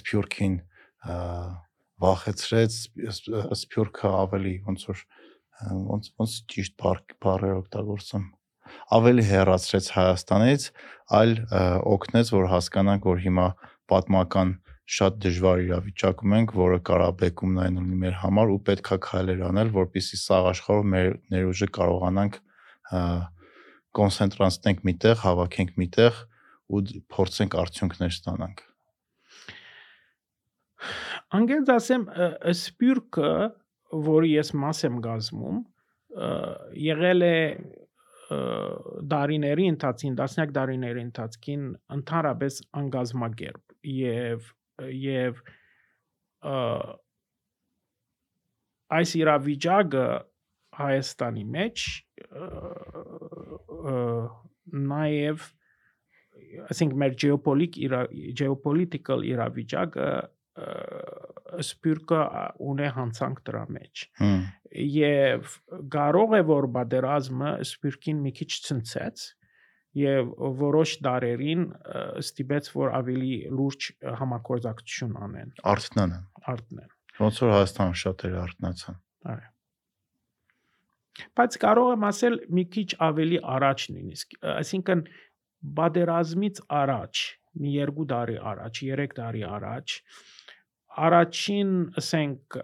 Սփյուռքին վախեցրեց, Սփ- Սփյուռքը ավելի ոնց որ ոնց ոնց ճիշտ բառ- բառեր օգտագործեմ ավելի հեռացրեց Հայաստանից, այլ օգնեց, որ հասկանանք, որ հիմա պատմական շատ դժվար իրավիճակում ենք, որը կարաբեկումն այն ունի մեր համար ու պետքա քայլեր անել, որպեսզի սաղ աշխարհով մեր ներուժը կարողանանք ա, կոնցենտրացնենք միտեղ, հավաքենք միտեղ ու փորձենք արդյունքներ ստանանք։ Անգենց ասեմ, սպյուրքը, որի ես մաս եմ գազմում, ը, եղել է դարիների ընթացքին, տասնյակ դարիների ընթացքին ընդհանրապես անգազմագերբ եւ եւ այս իրավիճակը Հայաստանի մեջ նաև ասենք մեր geopolitik geopolitical իրավիճակը սպյուրկը ունի հանցանք դրա մեջ։ Եվ կարող է որ բادرազմը սպյուրքին մի քիչ ցնցեց եւ որոշ դարերին ստիպեց որ ավելի լուրջ համագործակցություն անեն արտնանը արտնեն ոնց որ Հայաստանը շատ էր արտնացան այո բայց կարող եմ ասել մի քիչ ավելի առաջ նույնիսկ այսինքն բادرազմից առաջ մի երկու տարի առաջ, 3 տարի առաջ առաջին, ասենք,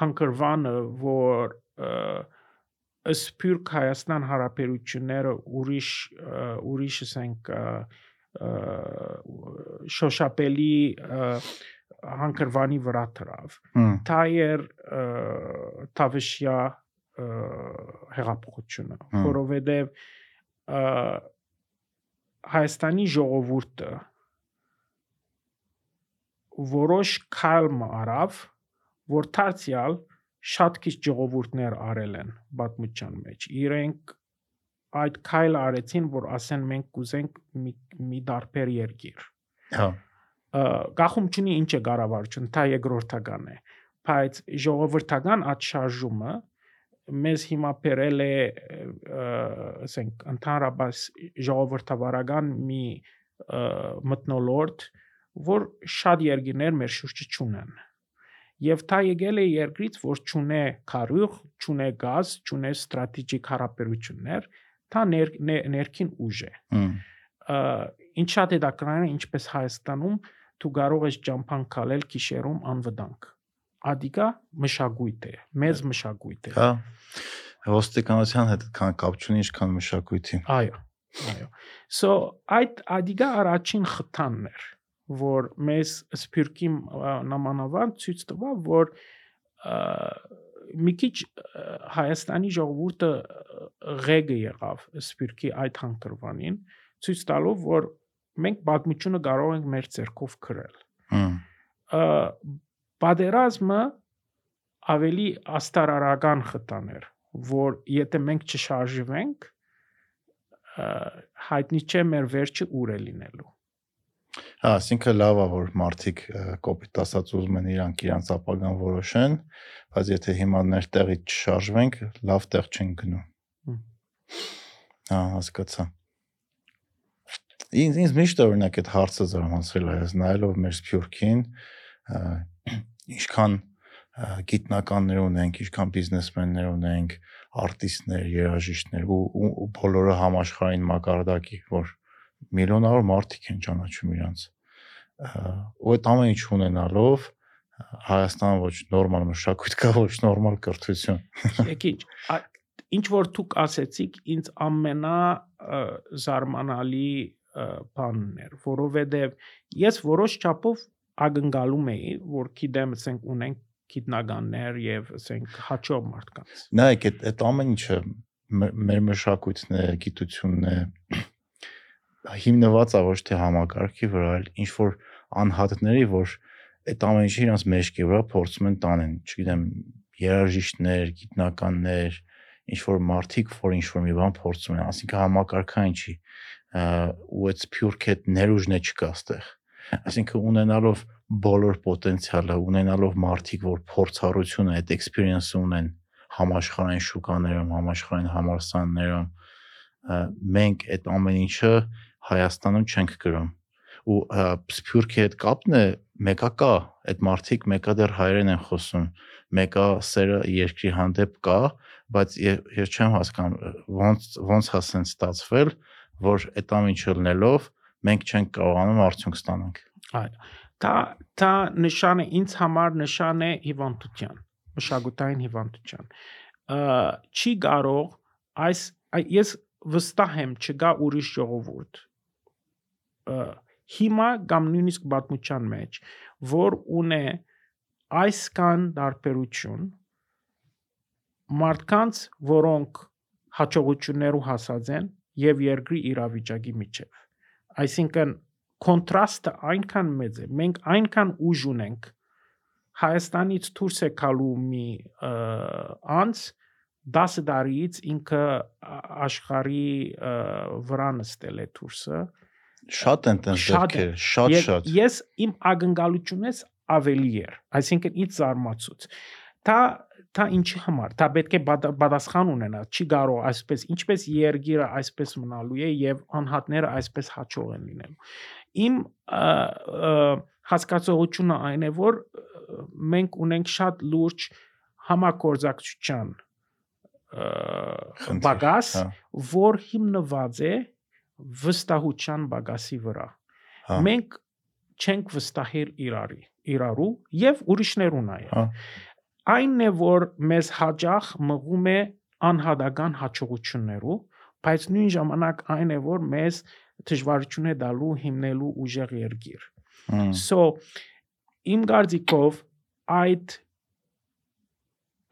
հանկարվանը, որ և, սփյուռք Հայաստան հարաբերությունները ուրիշ ուրիշ ասենք շոշապելի հանկրվանի վրա դրավ թայեր թավշյա հեղափոխությունը որովհետև Հայաստանի ժողովուրդը որոշ քայլ արավ որ դարձյալ շատ քիչ ժողովուրդներ արել են պատմության մեջ իրենք այդ քայլ արեցին որ ասեն մենք կուզենք մի, մի դարբեր երկիր հա գախում չունի ինչ է կառավարություն դա երկրորդական է բայց ժողովրդական այդ շարժումը մեզ հիմա բերել է ասենք ընդհանրապես ժողովրդավարական մի մտնոլորտ որ շատ երկիներ մեր շուրջը չունեն եւ դա եկել է երկրից որ ճունե քարյուղ, ճունե գազ, ճունե ստրատեգիկ հարաբերություններ, դա ներ, ներ, ներքին ուժ է։ Ինչ շատ է ինչպես Հայաստանում դու կարող ես ճամփան քալել գիշերում անվտանգ։ Ադիկա մշակույթ է, մեծ մշակույթ է։ Հա։ Ոստիկանության հետ կան կապ չունի ինչքան մշակույթի։ Այո։ Այո։ So այդ ադիգա առաջին խթանն էր որ մեզ սփյուռքի նամանավան ցույց տվա որ մի քիչ Հայաստանի ժողովուրդը ղեգը եղավ սփյուռքի այդ հանգրվանին ցույց տալով որ մենք պատմությունը կարող ենք մեր ձեռքով գրել պատերազմը ավելի աստարարական խտաներ որ եթե մենք չշարժվենք հայտնի չէ մեր վերջը ուր է լինելու Հա, ասինքն լավ է որ մարդիկ կոպիտ ասած ուզում են իրանք իրանց ապագան որոշեն, բայց եթե հիմա ներտեղից չշարժվենք, լավ տեղ չեն գնում։ Հա, հասկացա։ Ինձ ինձ միշտ օրինակ այդ հարցը զարմացրել է, նայելով մեր սփյուռքին, ինչքան գիտնականներ ունենք, ինչքան բիզնեսմեններ ունենք, արտիստներ, երաժիշտներ ու, ու, ու բոլորը համաշխարհային մակարդակի, որ միլիոնավոր մարդիկ են ճանաչում իրանց ու այդ ամեն ինչ ունենալով Հայաստանը ոչ նորմալ մշակույթ կա, ոչ նորմալ կրթություն։ Եկի ինչ որ դուք ասեցիք, ինձ ամենա զարմանալի բանն էր, որովհետև ես որոշ չափով ակնկալում էի, որ գիտեմ, ասենք ունենք գիտնականներ եւ ասենք հաճո մարդկանց։ Նայեք, այդ այդ ամեն ինչը մեր մշակույթն է, գիտությունն է, հիմնված է ոչ թե համակարգի վրա, այլ ինչ որ անհատների, որ այդ ամեն ինչը իրանց մեջքի վրա փորձում են տանեն, չգիտեմ, երաժիշտներ, գիտնականներ, ինչ որ մարդիկ, որ ինչ որ մի բան փորձում են, ասինքն համակարգային չի ու այդ սփյուռք այդ ներուժն է չկա ստեղ։ Այսինքն ունենալով բոլոր պոտենցիալը, ունենալով մարդիկ, որ փորձառությունը, այդ experience-ը ունեն համաշխարհային շուկաներում, համաշխարհային համալսարաններում, մենք այդ ամեն ինչը Հայաստանում չենք գրում ու սփյուռքի հետ կապն է մեկա կա այդ մարդիկ մեկա դեռ հայերեն են խոսում մեկա սերը երկրի հանդեպ կա բայց ես չեմ հասկանում ոնց ոնց հասեն ստացվել որ այդ ամենը լնելով մենք չենք կարողանում արդյունք ստանանք այո դա դա նշան է ինձ համար նշան է հիվանդության մշակութային հիվանդության չի կարող այս ես վստահ եմ չկա ուրիշ ժողովուրդ հիմա կամ նույնիսկ պատմության մեջ, որ ունե այսքան դարբերություն մարդկանց, որոնք հաջողություններով հասած են եւ երկրի իրավիճակի միջև։ Այսինքն կոնտրաստը այնքան մեծ է։ Մենք այնքան ուժ ունենք Հայաստանից դուրս է գալու մի անց 10 տարիից ինքը աշխարհի վրա նստել է դուրսը Շատ են տենց դեպքեր, շատ շատ։ Ես իմ ակնկալությունից ավելի էր, այսինքն ինձ զարմացուց։ Դա դա ինչի համար։ Դա պետք է պատասխան ունենա։ Չի կարող այսպես, ինչպես երգիրը այսպես մնալու է եւ անհատները այսպես հաջող են լինելու։ Իմ հասկացողությունը այն է, որ մենք ունենք շատ լուրջ համակորձակցության բագաս, հա։ որ հիմնված է վստահության բագասի վրա։ հա։ Մենք չենք վստահել իրարի, իրարու եւ ուրիշներու նաեւ։ հա։ Այնն է, որ մեզ հաջող մղում է անհատական հաջողություններով, բայց նույն ժամանակ այն է, որ մեզ դժվարություն է դալու հիմնելու ուժեղ երգիր։ Հմ, So իմ կարծիքով այդ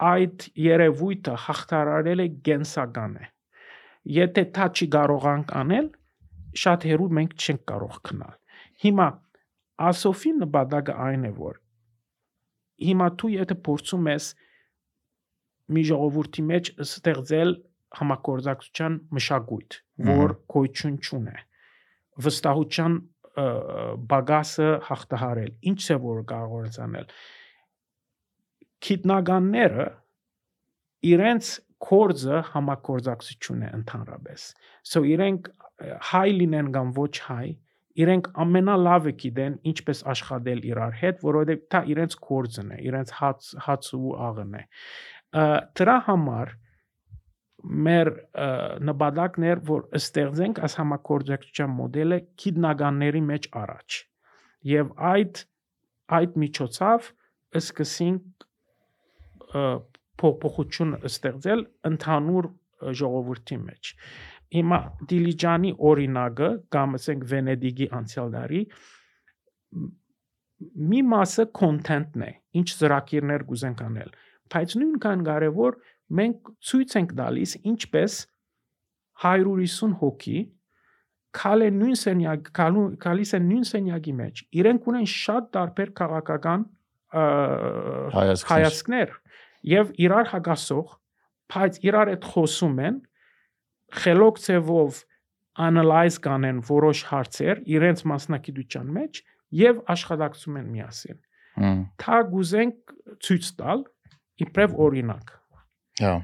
այդ երևույթը հաղթարարել է գենսական է։ Եթե դա չի կարողանք անել, շատ հերու մենք չենք կարող քնալ։ Հիմա ասոֆի նպատակը այն է, որ հիմա դու եթե փորձում ես մի ժողովրդի մեջ ստեղծել համակորձակցության մշակույթ, որ գոյություն չունի, վստահության բագասը հաղթահարել։ Ինչ է որ կարող ես անել։ Քիտնականները իրենց կորձը համակորձակցություն է ընդհանրապես։ So իրենք հայ լինեն կամ ոչ հայ, իրենք ամենալավը գիտեն ինչպես աշխատել իրար հետ, որովհետև դա իրենց կորձն է, իրենց հաց հաց ու աղն է։ Դրա համար մեր ը, նպատակն էր որ ստեղծենք այս համակորձակցության մոդելը քիդնականների մեջ առաջ եւ այդ այդ միջոցով սկսենք փոփոխություն ստեղծել ընդհանուր ժողովրդի մեջ հիմա դիլիջանի օրինակը կամ ասենք վենեդիգի անցյալ դարի մ- մի մասը content-ն է ինչ ծրագիրներ կուզենք անել բայց նույնքան կարևոր մենք ցույց ենք տալիս ինչպես 150 հոգի քալե նույն սենյակ քալիս են նույն սենյակի մեջ իրենք ունեն շատ տարբեր քաղաքական հայացքներ եւ իրար հագասող բայց իրար հետ խոսում են խելոք ցևով analyze կանեն որոշ հարցեր իրենց մասնակցության մեջ եւ աշխատակցում են միասին թա գուզենք ցույց տալ իբրև օրինակ հա։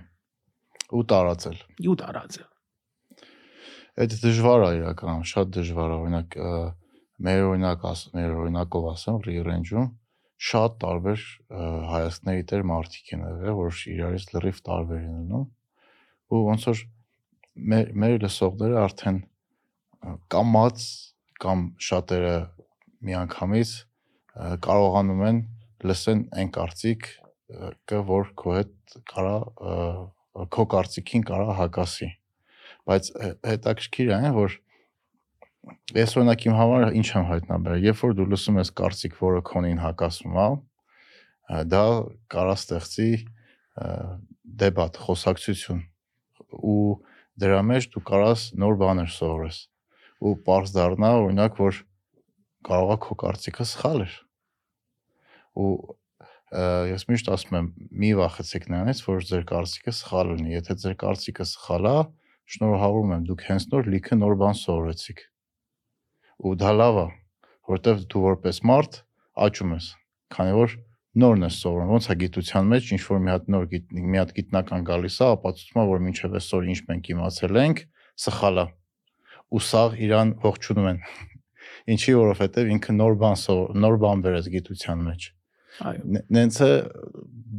Ու տարածել։ ու տարածել Այդ դժվար է իրականում, շատ դժվար է, օրինակ մեր օրինակ աս, մեր օրինակով ասեմ, ռեյրենջում շատ տարբեր հայացքների տեր մարդիկ են եղել, որ իրարից լրիվ տարբեր են լինում։ Ու ոնց որ մեր մեր լսողները արդեն կամած կամ շատերը միանգամից կարողանում են լսեն այն կարծիք որ քո հետ կարա քո կարծիքին կարա հակասի բայց հե- հետաքրքիր է, այն, որ ես օրինակ իմ համար ինչ եմ հայտնաբերել, երբ որ դու լսում ես կարծիք, որը քոնին հակասում է, դա կարա ստեղծի դեբատ, խոսակցություն ու դրա մեջ դու կարաս նոր բաներ սովորես ու པարզ դառնա օրինակ որ կարողա քո կարծիքը սխալ էր ու ես միշտ ասում եմ մի վախեցեք նրանից որ ձեր կարծիքը սխալ լինի եթե ձեր կարծիքը սխալ է շնորհավորում եմ դուք հենց նոր լիքը նոր բան սովորեցիք ու դա լավ է որովհետև դու որպես մարդ աճում ես քանի որ նորն ես սովորում ոնց է գիտության մեջ ինչ որ մի հատ նոր գիտ, մի հատ գիտնական գալիս է ապացուցում է որ մինչև այսօր ինչ մենք իմացել ենք սխալ է ու սաղ իրան ողջունում են [LAUGHS] ինչի որովհետև ինքը նոր բան նոր բան վերեց գիտության մեջ այո Նենց է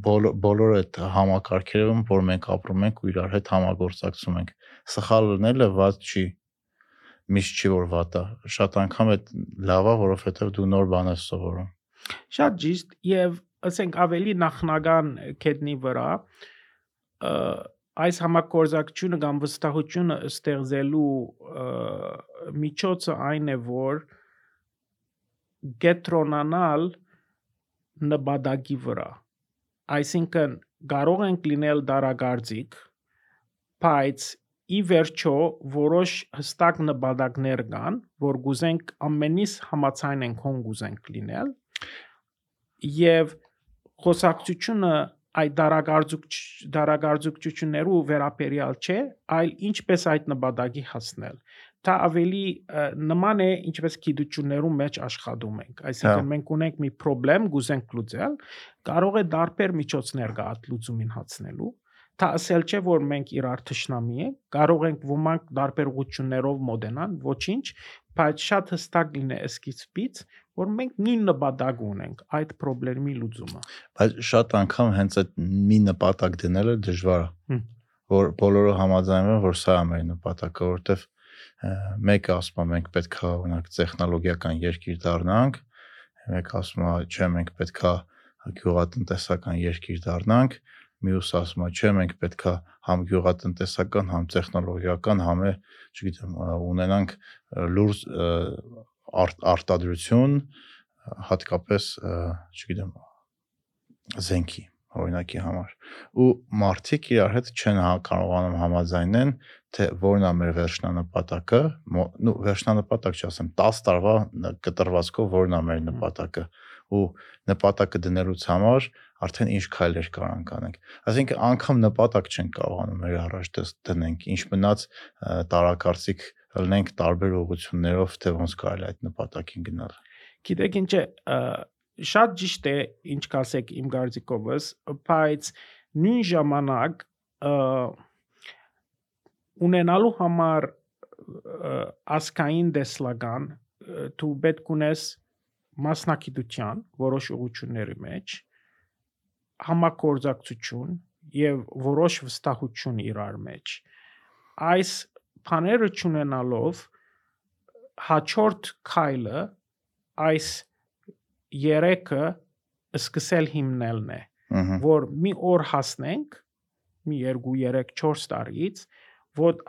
բոլոր այդ համակարգերում, որ մենք ապրում ենք ու իրար հետ համագործակցում ենք։ Սխալ լինելը ված չի։ Միշտ չի որ վատ է։ Շատ անգամ այդ լավ է, որովհետև դու նոր բան ես սովորում։ շատ ճիշտ եւ ասենք ավելի նախնական կետնի վրա այս համակորձակցությունը կամ վստահությունը ստեղծելու միջոցը այն է որ գետրոնանալ նպատակի վրա այսինքն կարող ենք լինել դարագարձիկ բայց ի վերջո որոշ հստակ նպատակներ կան որ գուզենք ամենից համացայն ենք հոն գուզենք լինել եւ խոսակցությունը այդ դարագարձուկ դարագարձուկություններու վերապերյալ չէ, այլ ինչպես այդ նպատակի հասնել։ Դա ավելի նման է ինչպես գիտություններում մեջ աշխատում ենք։ Հա։ Այսինքն մենք ունենք մի խնդրեմ, գուզենք լուծել, կարող է դարբեր միջոցներ գա այդ լուծումին հասնելու։ Դա ասել չէ, որ մենք իրար թշնամի ենք, կարող ենք ոմանք դարբեր ուղություններով մոդենան, ոչինչ, բայց շատ հստակ լինե սկիզբից, որ մենք նույն նպատակ ունենք այդ խնդրի լուծումը։ Բայց շատ անգամ հենց այդ մի նպատակ դնելը դժվար է։ Որ բոլորը համաձայնվում են, որ սա է մեր նպատակը, որովհետև մեկը ասում է մենք պետքա օրինակ տեխնոլոգիական երկիր դառնանք, մեկը ասում է չէ մենք պետքա գյուղատնտեսական երկիր դառնանք, մյուս ասում է, չէ, մենք պետքա համ գյուղատնտեսական, համ տեխնոլոգիական, համ է, չգիտեմ, ունենանք լուրջ արտադրություն, հատկապես, չգիտեմ, զենքի օրինակի համար ու մարդիկ իրար հետ չեն հա կարողանում համաձայնեն թե որն է մեր վերջնանպատակը նո վերջնանպատակ չասեմ 10 տարվա կտրվածքով որն է մեր նպատակը ու նպատակը դնելուց համար արդեն ինչ քայլեր կարանք անենք այսինքն անգամ նպատակ չեն կարողանում մեր առաջ դնենք ինչ մնաց տարակարծիք լնենք տարբեր ուղություններով թե ոնց կարելի այդ նպատակին գնալ գիտեք ինչ է շատ ճիշտ է ինչ կասեք իմ գարձիկովս, բայց նույն ժամանակ ունենալու համար ասկային դեսլական դու պետք ունես մասնակիտության որոշ ուղությունների մեջ համակորձակցություն եւ որոշ վստահություն իրար մեջ այս բաները ճանենալով հաջորդ քայլը այս երեքը սկսել հիմնելն է որ մի օր հասնենք մի 2 3 4 տարից որ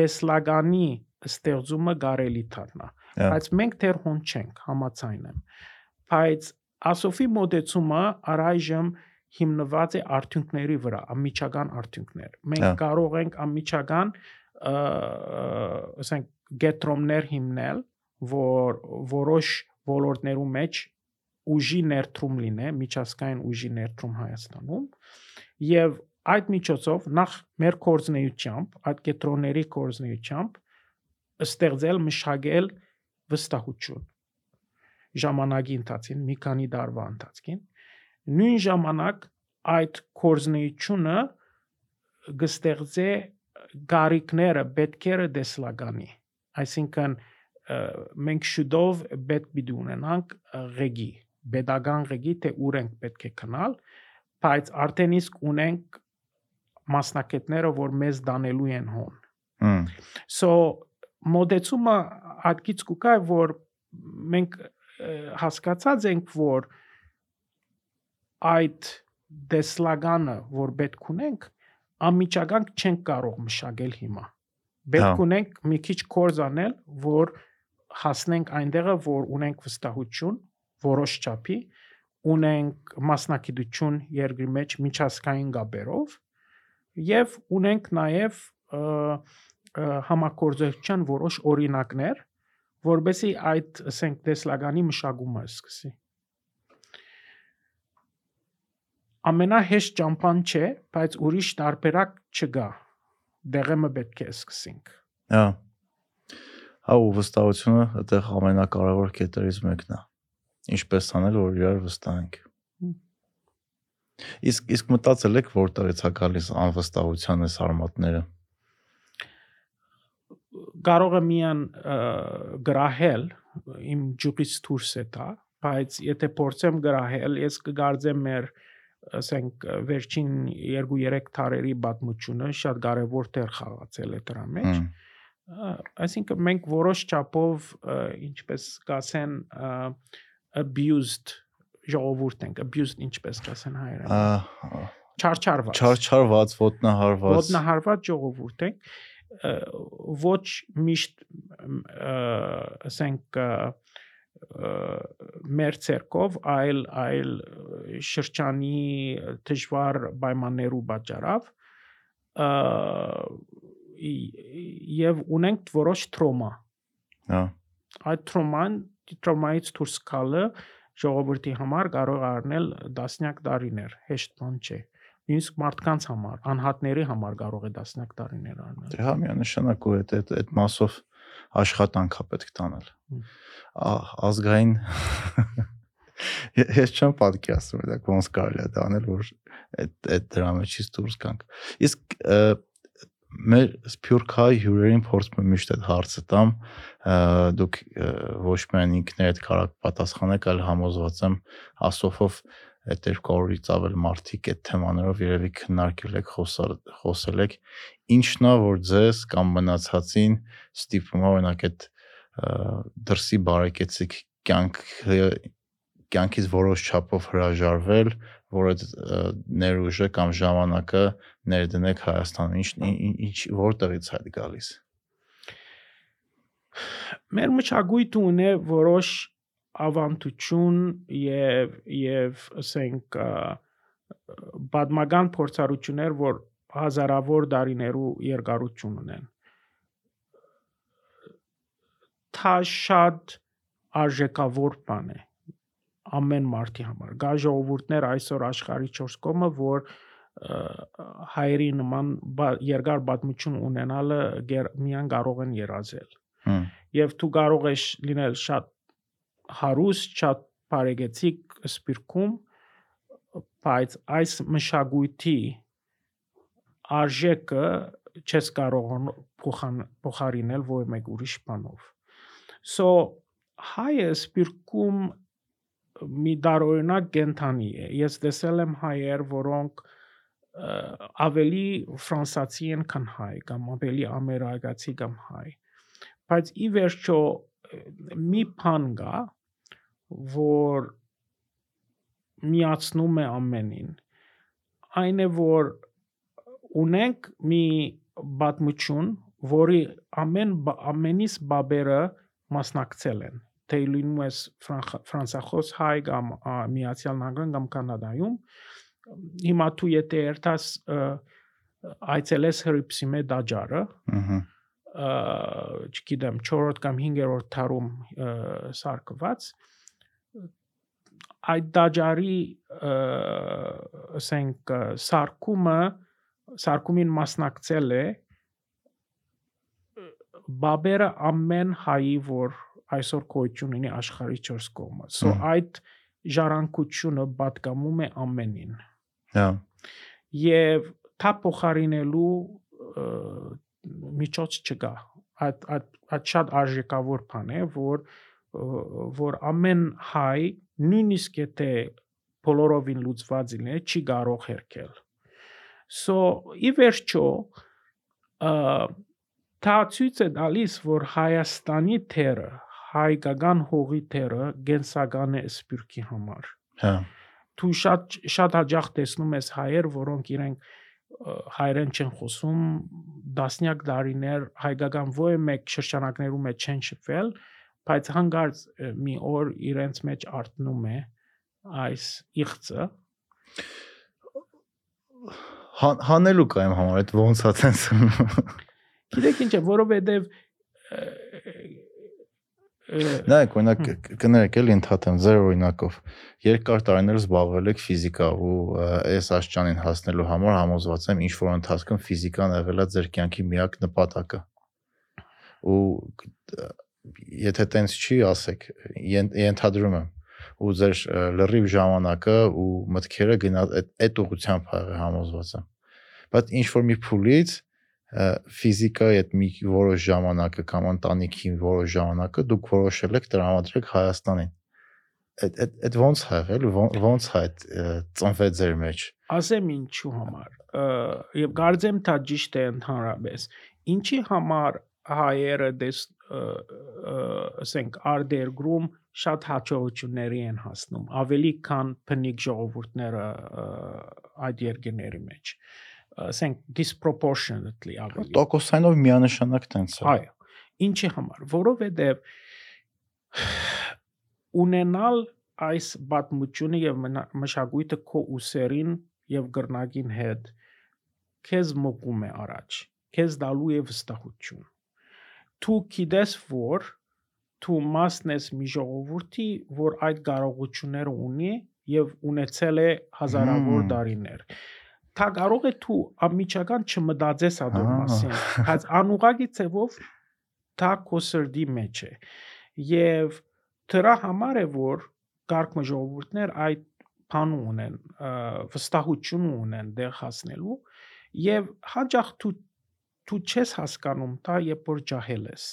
դեսլագանի ստեղծումը կարելի դառնա բայց մենք դեռ հոն չենք համացայն եմ բայց ասոֆի մոդեցումը առայժմ հիմնված է արդյունքների վրա ամիջական արդյունքներ մենք կարող ենք ամիջական ասենք գետրոմներ հիմնել որ որոշ ոլորտներու մեջ ուժի ներդրում լինե, միջազգային ուժի ներդրում Հայաստանում եւ այդ միջոցով նախ մեր կորձնեությամբ, այդ կետրոնների կորձնեությամբ ստեղծել մշակել վստահություն ժամանակի ընթացին մի քանի դարվա ընթացքին նույն ժամանակ այդ կորձնեությունը գստեղծե գարիկները պետքերը դեսլագանի այսինքն մենք շուտով պետք պիտի ունենանք ղեգի pedagogan ղեկի թե ուր ենք պետք է քնալ, բայց արդեն իսկ ունենք մասնակետները, որ մեզ դանելու են հոն։ So մոդեցումը հատկից կուկա որ մենք հասկացած ենք որ այդ դեսլագանը որ պետք ունենք ամիջական չենք կարող մշակել հիմա պետք Հա։ ունենք մի քիչ կորձ անել որ հասնենք այնտեղը որ ունենք վստահություն որոշ չափի ունենք մասնակցություն երկրի մեջ միջազգային գաբերով եւ ունենք նաեւ համակորձության որոշ օրինակներ որբեսի այդ ասենք դեսլագանի մշակումը սկսի ամենահեշտ ճամփան չէ բայց ուրիշ տարբերակ չկա դեղեմը պետք է սկսենք Հա։ Հա ու վստահությունը այդտեղ ամենակարևոր կետերից մեկն է ինչպես անել որ իրար վստահենք իսկ իսկ մտածել եք որտեղից է գալիս անվստահության այս արմատները կարող է միան գրահել իմ ջուկից դուրս է դա բայց եթե փորձեմ գրահել ես կգարձեմ մեր ասենք վերջին 2-3 տարերի պատմությունը շատ կարևոր դեր խաղացել է դրա մեջ այսինքն մենք որոշ չափով ինչպես կասեն abused ժողովուրդ ենք abused ինչպես կասեն հայերեն չարչարված չարչարված ոտնահարված ոտնահարված ժողովուրդ ենք ոչ միշտ ասենք մեր ցերկով այլ այլ շրջանի դժվար պայմաններու պատճառով եւ ունենք որոշ տրոմա հա այդ տրոման տրոմայից դուրս գալը ժողովրդի համար կարող է առնել դասնյակ տարիներ, հեշտ բան չէ։ Նույնիսկ մարդկանց համար, անհատների համար կարող է դասնյակ տարիներ առնել։ Դե հա միանշանակ ու այդ այդ մասով աշխատանք է պետք տանել։ Ազգային [LAUGHS] ես չեմ պատկերացնում դա ոնց կարելի է դա անել որ այդ այդ դրա մեջից դուրս գանք։ Իսկ մեր սփյուռքահայ հյուրերին փորձում եմ միշտ այդ հարցը տամ դուք ոչ միայն ինքներդ կարող պատասխանեք այլ համոզված եմ ասոֆով այդ 200-ից ավել մարդիկ այդ թեմաներով երևի քննարկել եք խոսալ խոսել եք ինչն է որ ձեզ կամ մնացածին ստիպում է օրինակ այդ դրսի բարեկեցիկ կյանք կյանքից որոշ չափով հրաժարվել, որ այդ ներուժը կամ ժամանակը ներդնեք Հայաստանում։ Ինչ ինչ որտեղից է գալիս։ Մեր մշակույթը ունի որոշ ավանդություն եւ եւ ասենք բադմական փորձառություններ, որ հազարավոր դարիներու երկարություն ունեն։ Դա շատ արժեքավոր բան է ամեն մարդի համար։ Գա ժողովուրդներ այսօր աշխարհի 4 կողմը, որ հայերի նման երկար պատմություն ունենալը միան կարող են երազել։ Եվ դու կարող ես լինել շատ հարուստ, շատ բարեգեցիկ սպիրկում, բայց այս մշակույթի արժեքը չես կարող փոխարինել ոչ մեկ ուրիշ բանով։ So հայը սպիրկում մի դարօրինակ կենթանի է։ Ես տեսել եմ հայեր, որոնք ավելի ֆրանսացի են, քան հայ, կամ ավելի ամերիկացի կամ հայ։ Բայց ի վերջո մի բան կա, որ միացնում է ամենին։ Այն է որ ունենք մի պատմություն, որի ամեն ամենից բաբերը մասնակցել են թե լինում ես ֆրանսախոս հայ կամ միացյալ նահանգներում կամ կանադայում հիմա դու եթե երթաս այցելես հրիփսիմե դաջարը ըհը չգիտեմ 4-րդ կամ 5-րդ թարում սարկված այդ դաջարի ասենք սարկումը սարկումին մասնակցել է բաբերը ամեն հայի որ այսօր գոյություն ունի աշխարհի 4 կողմը։ So այդ ժառանգությունը պատկամում է ամենին։ Հա։ Եվ դա փոխարինելու միջոց չկա։ այդ այդ շատ արժեքավոր բան է, որ որ ամեն հայ նույնիսկ եթե բոլորովին լուծված լինի, չի կարող հերքել։ So ի վերջո դա ցույց է տալիս, որ Հայաստանի թերը հայկական հողի թերը գենսական է սպյուրքի համար։ Հա։ Դու շատ շատ հաջող տեսնում ես հայեր, որոնք իրենք հայերեն չեն խոսում, դասնյակ դարիներ հայկական ո՞ե մեկ շրջանակներում մեջ չեն շփվել, բայց հանգարց մի օր իրենց մեջ արթնում է այս իղծը հանելու կա իմ համար այդ ոնց է ցենց Գիտեք ինչ է, որովհետև Նայեք, օրինակ կներեք էլի ընդհատեմ ձեր օրինակով։ Երկար տարիներ զբաղվել եք ֆիզիկա ու այս աշճանին հասնելու համար համոզված եմ ինչ որ ընթացքում ֆիզիկան եղել է ձեր կյանքի միակ նպատակը։ Ու եթե տենց չի, ասեք, ենթադրում եմ ու ձեր լրիվ ժամանակը ու մտքերը գնա այդ ուղությամբ համոզված եմ։ Բայց ինչ որ մի փուլից ֆիզիկայի այդ մի որոշ ժամանակը կամ ընտանիքի որոշ ժամանակը դուք որոշել եք տրամադրեք Հայաստանին այդ այդ այդ ո՞նց է եղել ո՞նց է այդ ծնվեց ձեր մեջ ասեմ ինչու համար եւ կարծեմ դա ճիշտ է ընդհանրապես ինչի համար հայերը դες ասենք արտերգրում շատ հաջողությունների են հասնում ավելի քան փնիկ ժողովուրդները այդ երկրների մեջ ասենք disproportionately ավելի։ Տոկոսայնով միանշանակ տենց է։ Այո։ Ինչի համար, որովհետև ունենալ այս պատմությունը եւ մշակույթը քո ուսերին եւ գրնագին հետ քեզ մոկում է առաջ քեզ դալու է վստահություն դու գիտես որ դու մասն ես մի ժողովրդի որ այդ կարողությունները ունի եւ ունեցել է հազարավոր տարիներ Թա կարող է դու ամիջական չմտածես ադոր մասին, բայց անուղագի ցևով դա քո սրդի մեջ է։ Եվ դրա համար է որ կարգ ժողովուրդներ այդ բան ունեն, վստահություն ունեն դեղ հասնելու եւ հաջող դու դու չես հասկանում դա երբ որ ջահել ես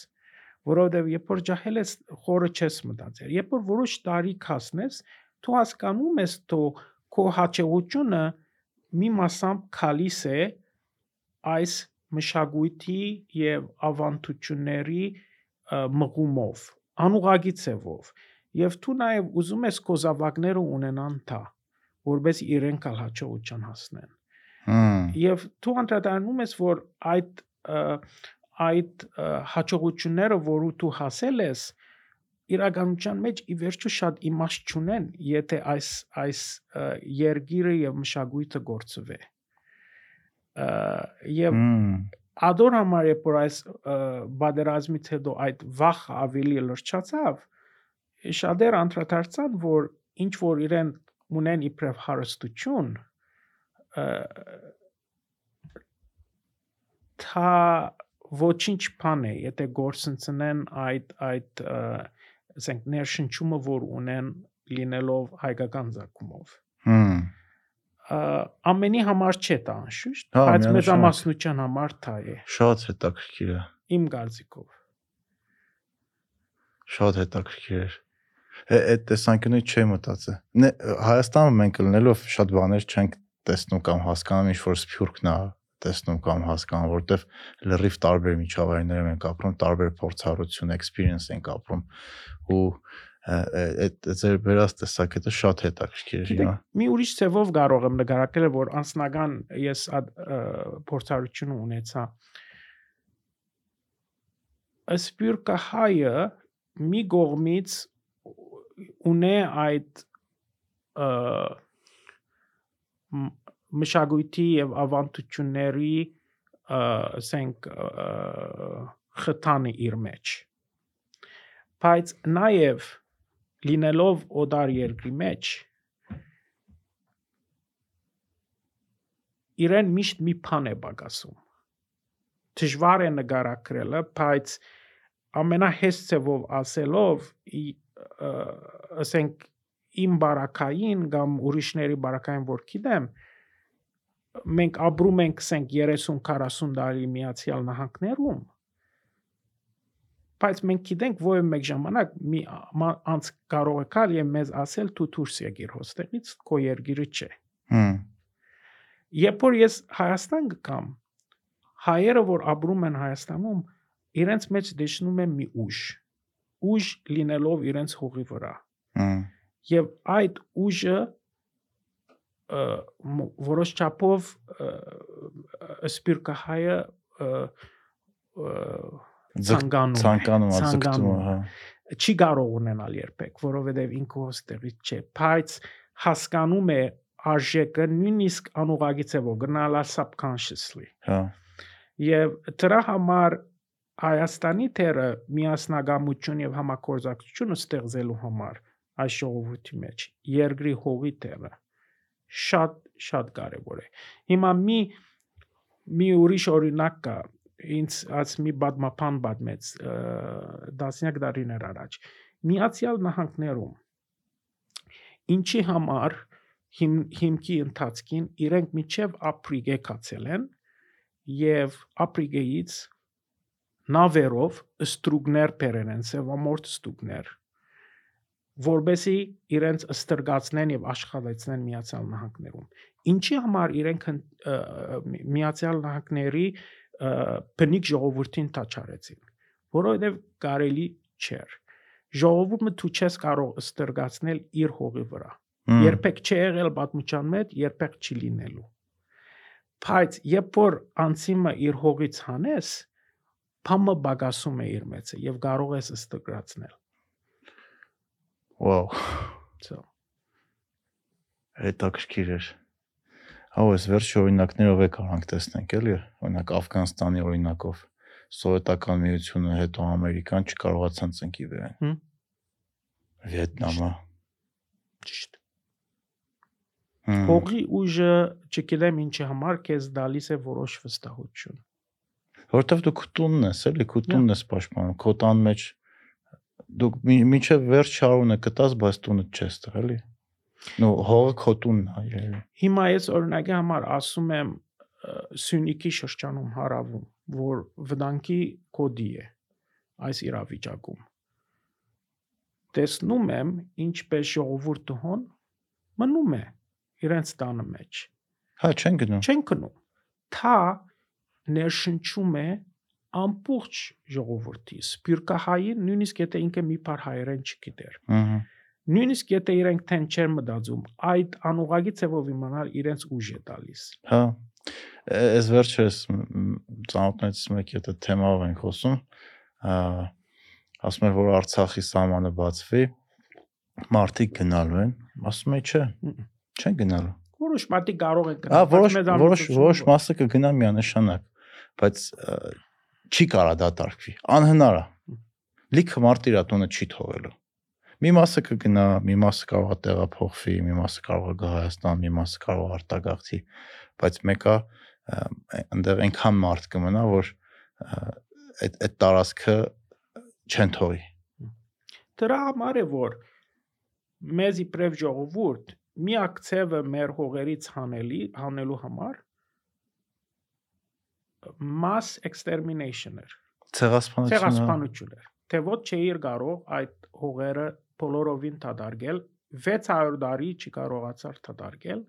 որովհետև երբ որ ջահել ես խորը չես մտածել երբ որ որոշ տարի հասնես դու հասկանում ես դու քո հաճողությունը մի մասամբ քալիս է այս մշակույթի եւ ավանդությունների մղումով անուղագի ցևով եւ դու նաեւ ուզում ես քո զավակները ունենան դա որբես իրենք հաջողության հասնեն Հա։ Եվ դու անդրադառնում ես, որ այդ այդ հաջողությունները, որ դու հասել ես, իրականության մեջ ի վերջո շատ իմաստ չունեն, եթե այս այս երգիրը եւ մշակույթը գործվի։ Եվ Ադոր համար երբ որ այս բادرազմից հետո այդ վախ ավելի լրջացավ, շատեր անդրադարձան, որ ինչ որ իրեն ունեն իբրև հարստություն, թա ոչինչ բան է եթե գործընծնեն այդ այդ ասենք ներշնչումը որ ունեն լինելով հայկական զակումով հմ, ամենի համար չէ դա անշուշտ Հա, բայց մեծամասնության համար դա է շատ հետաքրքիր է իմ կարծիքով շատ հետաքրքիր Է- այդ տեսանկյունից չի մտածել Հայաստանը մենք լնելով շատ բաներ չենք տեսնում կամ հասկանում ինչ որ սփյուռքն է տեսնում կամ հասկանում որովհետև լրիվ տարբեր միջավայրներում ենք ապրում տարբեր փորձառություն experience ենք ապրում ու այդ ձեր վերած տեսակետը շատ հետաքրքիր է հա մի ուրիշ ցևով կարող եմ նկարագրել, որ անձնական ես փորձառությունը ունեցա։ Սպյուրկա հայը մի կողմից ունե այդ մշակույթի եւ ավանդությունների ասենք խթանը իր մեջ։ Բայց նաեւ լինելով օդար երկրի մեջ իրեն միշտ մի բան է բագասում դժվար է նկարագրելը բայց ամենահեշտ ցևով ասելով ասենք իմ բարակային կամ ուրիշների բարակային որ գիտեմ մենք ապրում ենք ասենք 30-40 տարի միացյալ նահանգներում բայց մենք գիտենք որ մեկ ժամանակ մի անց կարող է կալ եւ մեզ ասել դու դուրս եկիր հոստելից քո երգիրը չէ հմ Երբ որ ես Հայաստան գամ, հայերը որ ապրում են Հայաստանում, իրենց մեջ դեշնում են մի ուժ։ Ուժ լինելով իրենց հողի վրա։ Եվ այդ ուժը որոշ չափով սպիրկահայը ցանկանում ցանկանում ցանկանում հա չի կարող ունենալ երբեք, որովհետև ինքը հոստեղից չէ, բայց հասկանում է արժեքը նույնիսկ անուղագից է որ գնալա subconsciously։ հա Եվ դրա համար Հայաստանի թերը միասնագամություն եւ համակորձակցությունը ստեղծելու համար այս ժողովրդի մեջ երկրի հողի թերը շատ շատ կարեւոր է։ Հիմա մի մի ուրիշ օրինակ կա ինձ աց մի բադմապան բադմեց դասնյակ դարիներ առաջ միացյալ նահանգներում ինչի համար հիմ, հիմքի ընթացքին իրենք միջև ապրիգե կացել են եւ ապրիգեից նավերով ստրուգներ բերեն են սևամորտ ստուգներ որբեսի իրենց ստրգացնեն եւ աշխատեցնեն միացյալ նահանգներում ինչի համար իրենք միացյալ նահանգների բնիկ ժողովրդին տաճարեցին որովհետեւ կարելի չէր ժողովուրդը դու չես կարող ստրգացնել իր հողի վրա երբեք չի եղել պատմության մեջ, երբեք չի լինելու։ Բայց երբ որ անցիմը իր հողից հանես, փամը բագասում է իր մեծը եւ կարող ես ստգրացնել։ վաու So, հետաքրքիր էր հա այս վերջի օրինակներով է կարանք տեսնենք էլի օրինակ Աֆղանստանի օրինակով սովետական միությունը հետո ամերիկան չկարողացան ծնկի վերեն Հմ։ Վիետնամը ճիշտ։ Հողի ուժը, չգիտեմ ինչի համար քեզ դալիս է որոշ վստահություն։ որովհետև դու քտունն ես էլի քտունն ես պաշտպանում քո տան մեջ դու մի- մինչև վերջ շարունը կտաս բայց տունը չես տա էլի նո հողը քո տունն է երևի Հիմա ես օրինակի համար ասում եմ Սյունիքի շրջանում հարավում, որ վտանգի կոդի է այս իրավիճակում։ Տեսնում եմ ինչպես ժողովուրդը հոն մնում է իրենց տանը մեջ։ հա չեն գնում Չեն կնում։ Թա ներշնչում է ամբողջ ժողովրդի սպյուրկահային նույնիսկ եթե ինքը մի բար հայերեն չգիտեր Ահա։ նույնիսկ եթե իրենք թեն չեր մտածում այդ անուղագի ցևով իմանալ իրենց ուժ է տալիս Հա։ Այս վերջերս ծանոթներից մեկի հետ թեմայով ենք խոսում։ ասում էր որ Արցախի սահմանը բացվի, մարդիկ գնալու են, ասում է չէ, չեն գնալու։ որոշ մարդիկ կարող են Հա, որոշ որոշ որոշ մասը կգնա միանշանակ, բայց չի կարա դատարկվի։ Անհնար է։ Լիքը մարդ իր տունը չի թողելու։ Մի մասը կգնա, մի մասը կարող է տեղափոխվի, մի մասը կարող է գա Հայաստան, մի մասը կարող է արտագաղթի, բայց մեկը այնտեղ այնքան մարդ կմնա, որ այդ այդ տարածքը չեն թողի։ Դրա համար է որ մեզ իբրև ժողովուրդ միակ ցևը մեր հողերից հանելի հանելու համար mass extermination էր Ցեղասպանությունը ցեղասպանություն էր թե ոչ չէիր կարող այդ հողերը բոլորովին թադարգել 600 տարի չի կարողացար թադարգել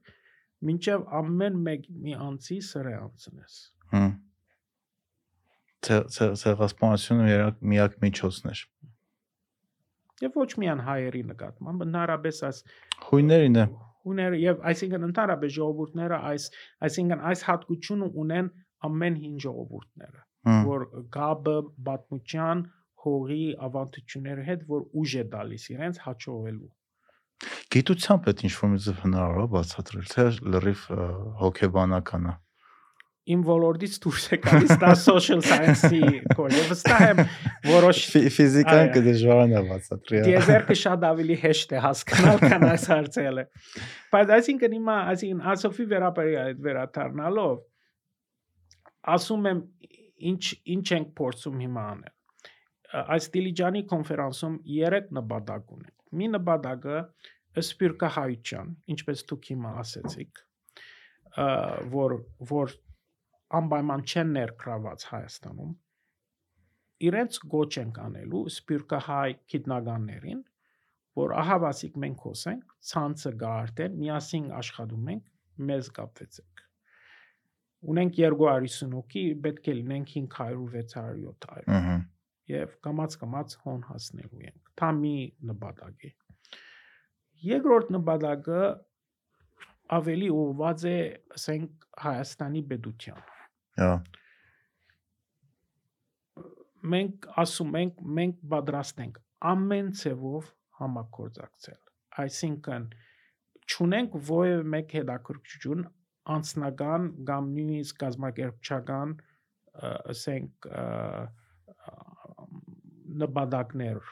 մինչև ամեն մեկ մի անձի սրե անցնես Հմ։ Ցե- ցե- Ցեղասպանությունը միակ միակ միջոցն էր։ եւ ոչ միայն հայերի նկատմամբ ընդհանրապես այս Հույներին է։ ուներ եւ այսինքն ընդհանրապես ժողովուրդները այս այսինքն այս հատկությունը ունեն ամեն հին ժողովուրդները որ գաբը բատմության հողի ավանդությունների հետ որ ուժ է տալիս իրենց հաջողելու Գիտությամբ այդ ինչ որ մի ձև հնարավոր բացատրել, թե լրիվ հոգեբանական է։ իմ ոլորտից դուրս է գալիս դա social science-ի կորը վստահ եմ որոշ Ֆի- Ֆիզիկան կդժվարանա բացատրել։ դիեզերքը շատ ավելի հեշտ է հասկանալ քան այս հարցերը բայց այսինքն հիմա այսինքն ասոֆի վերաբերյալ այդ վերադառնալով ասում եմ ինչ ինչ ենք փորձում հիմա անել այս Դիլիջանի կոնֆերանսում 3 նպատակ ունենք մի նպատակը սպիրկահայության ինչպես դուք հիմա ասեցիք որ որ անպայման չեն ներգրաված Հայաստանում իրենց գոչ ենք անելու սպիրկահայ գիտնականներին որ ահա վասիկ մենք խոսենք ցանցը գա արդեն միասին աշխատում ենք մեզ կապվեցեք ունենք 250 հոգի պետք է լինենք 500 600 700 Ահա։ եւ կամած կամած հոն հասնելու ենք։ Դա մի նպատակ է։ Երկրորդ նպատակը ավելի ուղղված է, ասենք, Հայաստանի պետության։ Հա։ Մենք ասում ենք, մենք պատրաստ ենք ամեն ցևով համակորձակցել։ Այսինքն ճունենք ովև մեկ հետաքրքրություն անձնական կամ նույնիսկ կազմակերպչական ը, ասենք նպատակներ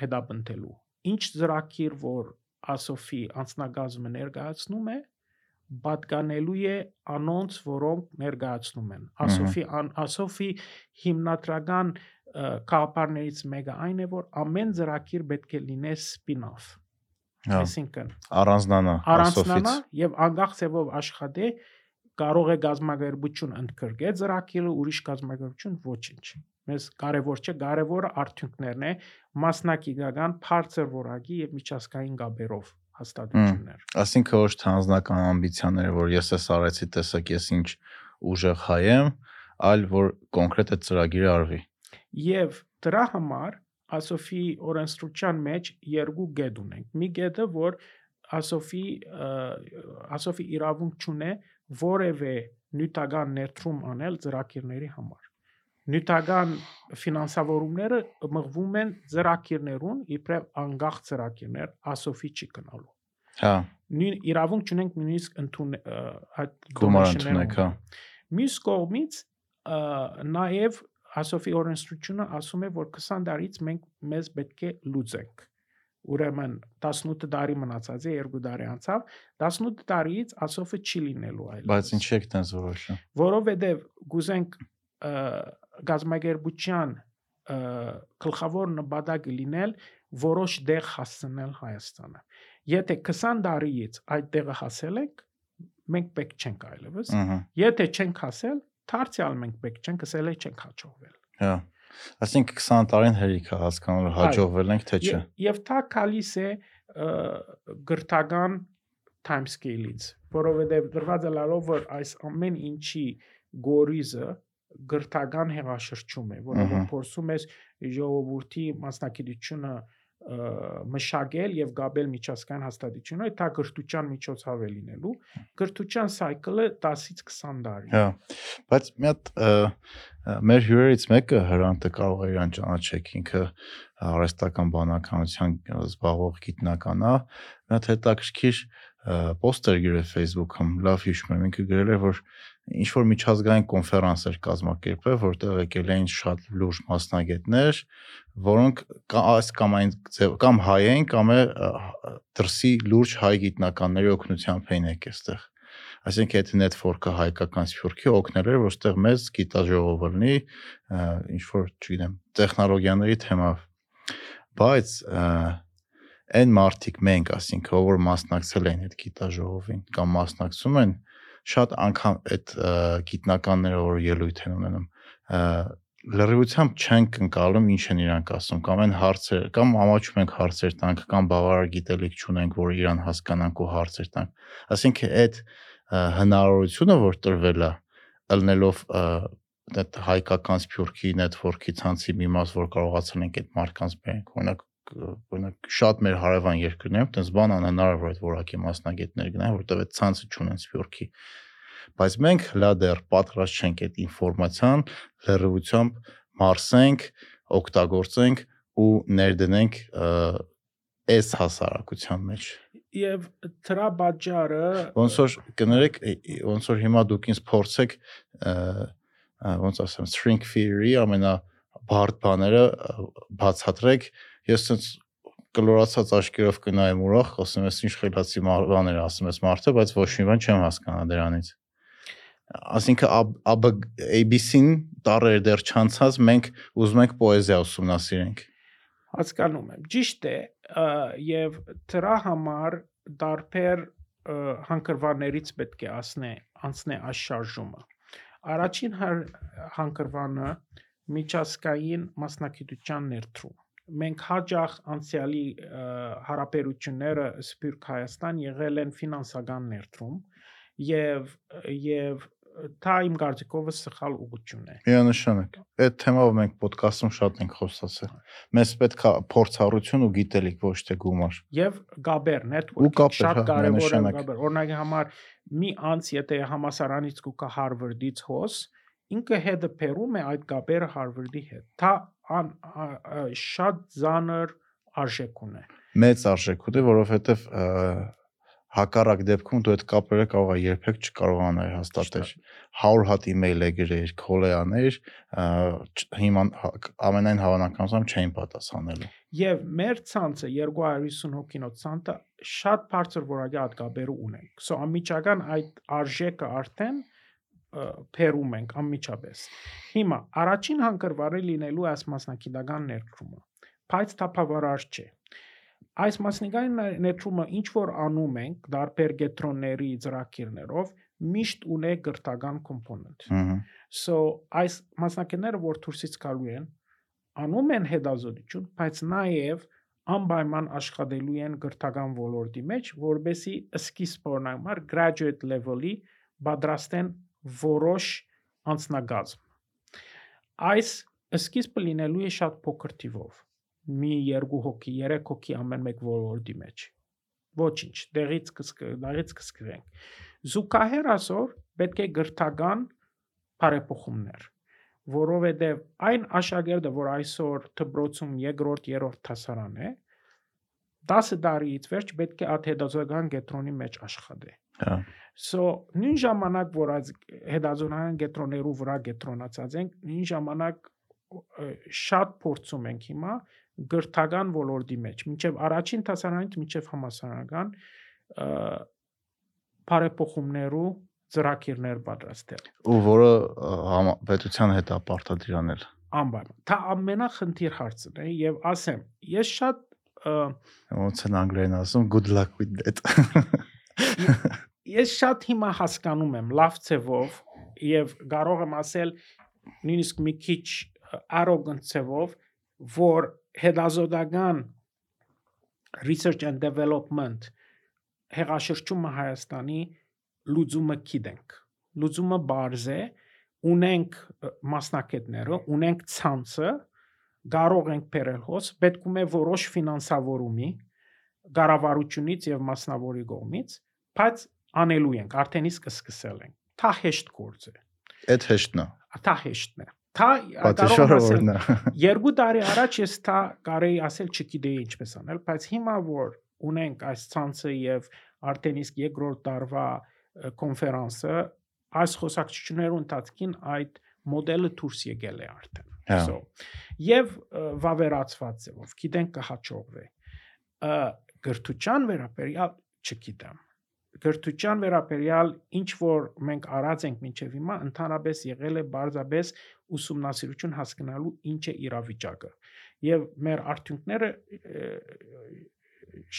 հետապնդելու ինչ ծրագիր որ ասոֆի անձնագազմը ներկայացնում է պատկանելու է անոնց որոնք ներկայացնում են ասոֆի ասոֆի հիմնադրական կապարներից մեկը այն է որ ամեն ծրագիր պետք է լինի Հա։ այսինքն Առանձնանա առանցնանա ասոֆից։ եւ անկախ ծևով աշխատի կարող է գազམ་ագերբություն ընդգրկել ծրագիրը ուրիշ գազམ་ագերբություն ոչինչ մեզ կարևոր չէ կարևորը արդյունքներն է մասնակիցական բարձր որակի եւ միջազգային գաբերով հաստատություններ Այսինքն ոչ թե անձնական ամբիցիաները, որ ես էս արեցի, տեսակ ես ինչ ուժեղ հայ եմ, այլ որ կոնկրետ այդ ծրագիրը արվի։ եւ դրա համար ասոֆի օրենսդրության մեջ երկու գետ ունենք մի գետը որ ասոֆի ասոֆի իրավունք չունե որևէ նյութական ներդրում անել ծրագիրների համար նյութական ֆինանսավորումները մղվում են ծրագիրներուն իբրև անգախ ծրագիրներ ասոֆի չի կնալու Հա, նույն իրավունք չունենք նույնիսկ ընդուն այդ գումար ընդունեք, հա։ Մյուս կողմից նաև ասոֆի օրենսդրությունը ասում է որ 20 տարից մենք մեզ պետք է լուծենք ուրեմն 18 տարի մնացած է 2 տարի անցավ 18 տարիից ասոֆը չի լինելու այլ Բայց ինչի եք տենց որոշը։ որովհետև գուզենք ը, գլխավոր նպատակը լինել որոշ դեղ հասցնել Հայաստանը եթե 20 տարիից այդ տեղը հասել ենք մենք պետք չենք այլևս Եթե չենք հասել, դարձյալ մենք պետք չենք ասել է չենք հաջողվել։ Հա։ Այսինքն 20 տարին հերիք է հասկանալու հաջողվել ենք թե չէ։ Եվ- դա կալիս է գրթական time scale-ից, որովհետև դրված է լալով որ այս ամեն ինչի գորիզը գրթական հեղաշրջում է, որը փորձում ես ժողովրդի մասնակցությունը մշակել եւ գաբել միջազգային հաստատությունները, դա գրթության միջոցով է լինելու։ Գրթության սայքլը 10-ից 20 տարի։ Հա։ Բայց մի հատ մեր հյուրերից մեկը հրանտը կարող է իրան ճանաչեք, ինքը արհեստական բանականության զբաղվող գիտնական է։ Մի հատ հետաքրքիր պոստեր գրել Facebook-ում, լավ հիշում եմ, ինքը գրել էր, որ ինչ որ միջազգային կոնֆերանս էր կազմակերպել, որտեղ եկել էին շատ լուրջ մասնագետներ, որոնք այս կամ այն ձև կամ հայ են, կամ է դրսի լուրջ հայ գիտնականների օգնությամբ էին եկել այստեղ։ Այսինքն այդ network-ը հայկական սփյուռքի օգնել էր, որ այստեղ մեծ գիտաժողով լինի, ինչ որ, չգիտեմ, տեխնոլոգիաների թեմով։ Բայց այն մարդիկ մենք, ասինքն, որ մասնակցել են այդ գիտաժողովին կամ մասնակցում են, շատ անգամ այդ գիտնականները, որ ելույթ են ունենում, լրիվությամբ չեն կնկալում ինչ են իրանք ասում կամ այն հարցեր կամ ամաչում ենք հարցեր տանք կամ բավարար գիտելիք չունենք որ իրան հասկանանք ու հարցեր տանք ասինքն այդ հնարավորությունը որ տրվել է ելնելով ը, այդ հայկական սփյուռքի network-ի ցանցի մի մաս որ կարողացել ենք այդ մարդկանց բերենք օրինակ օրինակ շատ մեր հարևան երկրներում տես բան անհնարավոր է այդ որակի մասնագետներ գնան որտեղ այդ ցանցը չունեն սփյուռքի բայց մենք հլա դեռ պատրաստ չենք այդ ինֆորմացիան լրիվությամբ մարսենք, օգտագործենք ու ներդնենք այս հասարակության մեջ։ Եվ դրա բաժարը Ոնց որ կներեք, ոնց որ հիմա դուք ինձ փորձեք ոնց ասեմ, string theory ամենա բարդ բաները բացատրեք, ես ցած կլորացած աչքերով կնայեմ ուրախ, ասեմ, ես ինչ խելացի մար- բաներ ասում ես մարդը, բայց ոչ մի բան չեմ հասկանա դրանից։ Այսինքն ԱԲ ABC-ն տարեր դեռ չանցած մենք ուզում ենք պոեզիա ուսումնասիրենք։ հասկանում եմ։ Ճիշտ է, եւ դրա համար դարբեր հանգրվաններից պետք է ասնե անցնե այս շարժումը։ Առաջին հար- հանգրվանը միջազգային մասնակցության ներդրում։ Մենք հաջող անցյալի հարաբերությունները Սփյուռք Հայաստան եղել են ֆինանսական ներդրում եւ եւ դա իմ կարծիքով սխալ ուղղություն է։ Միանշանակ։ Այդ թեմով մենք ոդկասթում շատ ենք խոսացել։ Մեզ պետք է փորձառություն ու գիտելիք, ոչ թե գումար։ Եվ գաբեր Ու network կապեր, շատ հա, կարևոր է գաբեր օրինակի համար մի անց եթե համասարանից կուկա Harvard-ից հոս ինքը հետը փերում է այդ գաբերը Harvard-ի հետ դա ան, շատ զանր արժեք ունի Մեծ արժեք ունի, որովհետև հակառակ դեպքում դու այդ կապերը կարող է երբեք չկարողանալ հաստատել։ 100 հատ email է գրել, չ- հիմա հա- ամենայն հավանականությամբ չէին պատասխանելու։ եւ մեր ցանցը 250 հոգինոց ցանցը շատ բարձր որակի գաբերը ունենք so անմիջական այդ արժեքը արդեն փերում ենք անմիջապես հիմա առաջին հանգրվարը լինելու այս մասնակիտական ներդրումը բայց դա բավարար չէ այս մասնիկային ներ- ներդրումը ինչ որ անում ենք դարբեր գետրոնների ծրագիրներով միշտ ունե գրթական կոմպոնենտ Ահա։ So այս մասնակիցները որ դուրսից գալու են անում են հետազոտություն, բայց նաև անպայման աշխատելու են գրթական ոլորտի մեջ, որբեսի սկիզբ օրինակ graduate level-ի պատրաստեն որոշ անձնագազմ։ Այս սկիզբը լինելու է շատ փոքր թիվով։ Մի երկու հոգի, երեք հոգի ամեն մեկ ոլորտի մեջ։ Ոչինչ, դեղից կսկ դեղից կսկվենք։ Զուգահեռ ասոր պետք է գրթական բարեփոխումներ որովհետև այն աշակերտը, որ այսօր դպրոցում երկրորդ, երրորդ դասարան է, 10 տարիից վերջ պետք է աթեդազական գետրոնի մեջ աշխատի։ Հա։ So նույն ժամանակ, որ այս հետազոտական գետրոններու վրա գետրոնացած ենք, նույն ժամանակ շատ փորձում ենք հիմա գրթական ոլորտի մեջ, մինչև առաջին դասարանից մինչև համասարանական բարեփոխումներու ծրագիրներ պատրաստել։ Ու որը պետության հետ է պարտադիրանել։ անբարման։ Դա ամենախնդիր հարցն է եւ ասեմ, ես շատ Ոնց են անգլերեն ասում, good luck with that։ ես շատ հիմա հասկանում եմ լավ ցևով եւ կարող եմ ասել նույնիսկ մի քիչ arrogant ցևով, որ հետազոտական research and development հեղաշրջումը Հայաստանի լուծումը գիտենք։ Լուծումը բարձ է ունենք մասնակետները, ունենք ցանցը, կարող ենք բերել հոս, պետք է որոշ ֆինանսավորումի կառավարությունից եւ մասնավորի կողմից, բայց անելու ենք, արդեն իսկ սկսել ենք։ Թա հեշտ գործ է։ Այդ հեշտն է։ Թա հեշտն է։ Թա կարող Պատշաճը եմ ասել, որն է։ [LAUGHS] Երկու տարի առաջ ես դա կարեի ասել չգիտեի ինչպես անել, բայց հիմա որ ունենք այս ցանցը եւ արդեն իսկ երկրորդ տարվա կոնֆերանսը, այս խոսակցությունների ընթացքին այդ մոդելը դուրս եկել է արդեն։ Հա։ So, եւ վավերացված ձևով գիտենք կհաջողվի։ Գրթության վերաբերյալ չգիտեմ գրթության վերաբերյալ ինչ որ մենք արած ենք մինչև հիմա ընդհանրապես եղել է բարձաբես ուսումնասիրություն հասկանալու ինչ է իրավիճակը եւ մեր արդյունքները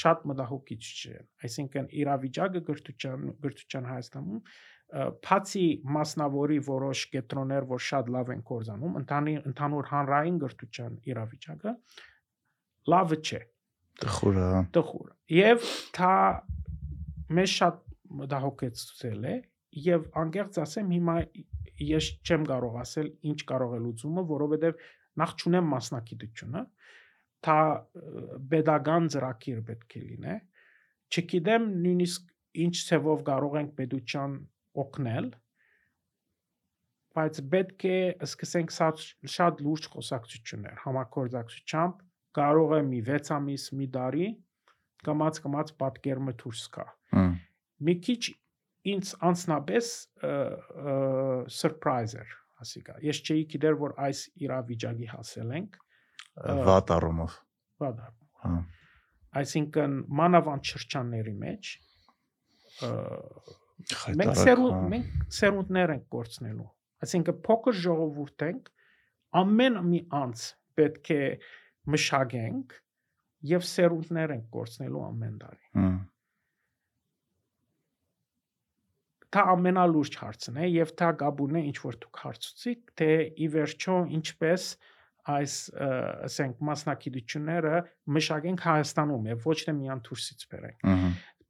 շատ մտահոգիչ չեն այսինքն իրավիճակը գրթության գրթության Հայաստանում բացի մասնավորի որոշ կետրոններ որ շատ լավ են կորզանում ընդհանուր ընդհանուր հանրային գրթության իրավիճակը լավը չէ Տխուր է։ տխուր եւ դա մեզ շատ մտահոգեցել է եւ անկեղծ ասեմ հիմա ես չեմ կարող ասել ինչ կարող է լուծումը որովհետեւ նախ չունեմ մասնակցությունը դա pedagogan ծրագիր պետք է լինի չգիտեմ նույնիսկ ինչ ցևով կարող ենք պետության օգնել բայց պետք է սկսենք շատ շատ լուրջ խոսակցություններ համակորձակցությամբ կարող է մի 6 ամիս, մի տարի կամած պատկերմը դուրս գա։ Հմ, Մի քիչ ինձ անցնաբես surpriser, ասիկա։ Ես չէի գիտեր, որ այս իրավիճակի հասել ենք։ Վատ առումով։ Բադա։ Հա։ Այսինքն մանավանդ շրջանների մեջ մենք սերունդ հա։ մենք սերունդներ ենք կորցնելու։ Այսինքն փոքր ժողովուրդ ենք, ամեն մի անց պետք է մշակենք եւ սերունդներ ենք կորցնելու ամեն տարի։ Դա ամենալուրջ հարցն է եւ դա գաբուն է ինչ որ դուք հարցուցիք, թե ի վերջո ինչպես այս ասենք մասնակցությունները մշակենք Հայաստանում եւ ոչ թե միան դուրսից բերենք։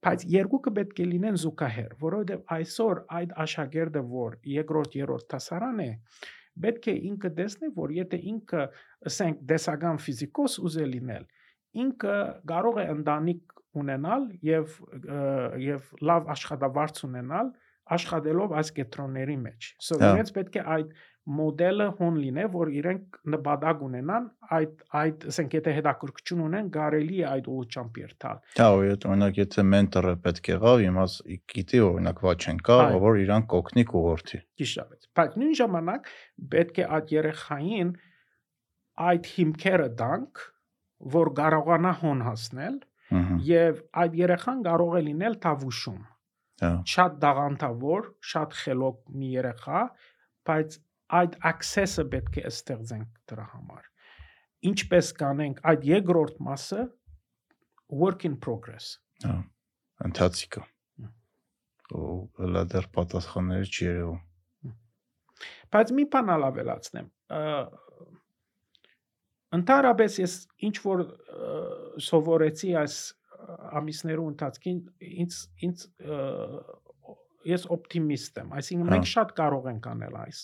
Բայց երկուքը պետք է լինեն զուգահեռ, որովհետեւ այսօր այդ աշակերտը, որ երկրորդ երրորդ դասարան է, պետք է ինքը տեսնի, որ եթե ինքը, ասենք, դեսական ֆիզիկոս ուզե լինել, ինքը կարող է ընտանիք ունենալ եւ եւ լավ աշխատավարձ ունենալ աշխատելով այս կետրոնների մեջ։ So Հա։ իրենց պետք է այդ մոդելը հոն լինե, որ իրենք նպատակ ունենան այդ այդ ասենք եթե հետաքրքրություն ունեն, կարելի է այդ ուղղությամբ երթալ։ Հա, օրինակ, օրինակ եթե մենտորը պետք եղավ, իմաց գիտի օրինակ Վաչենկա, որ իրան կօգնի կուղորթի։ Ճիշտավեց։ Բայց նույն ժամանակ պետք է այդ երեխային այդ հիմքերը տանք, որ կարողանա հոն հասնել եւ այդ երեխան կարող է լինել տավուշում։ Հա։ Շատ դաղանթավոր, շատ խելոք մի երեխա, բայց այդ access-ը պետք է ստեղծենք դրա համար։ Ինչպես կանենք այդ երկրորդ մասը work in progress։ Հա։ Ընթացիկը։ Հմ։ Ու հլա դեռ պատասխաններ չի երևում։ Բայց մի բան ավելացնեմ։ Ընդհանրապես ես ինչ որ սովորեցի այս ամիսներու ընթացքին ինձ ինձ ես օպտիմիստ եմ, այսինքն Հա։ մենք շատ կարող ենք անել այս։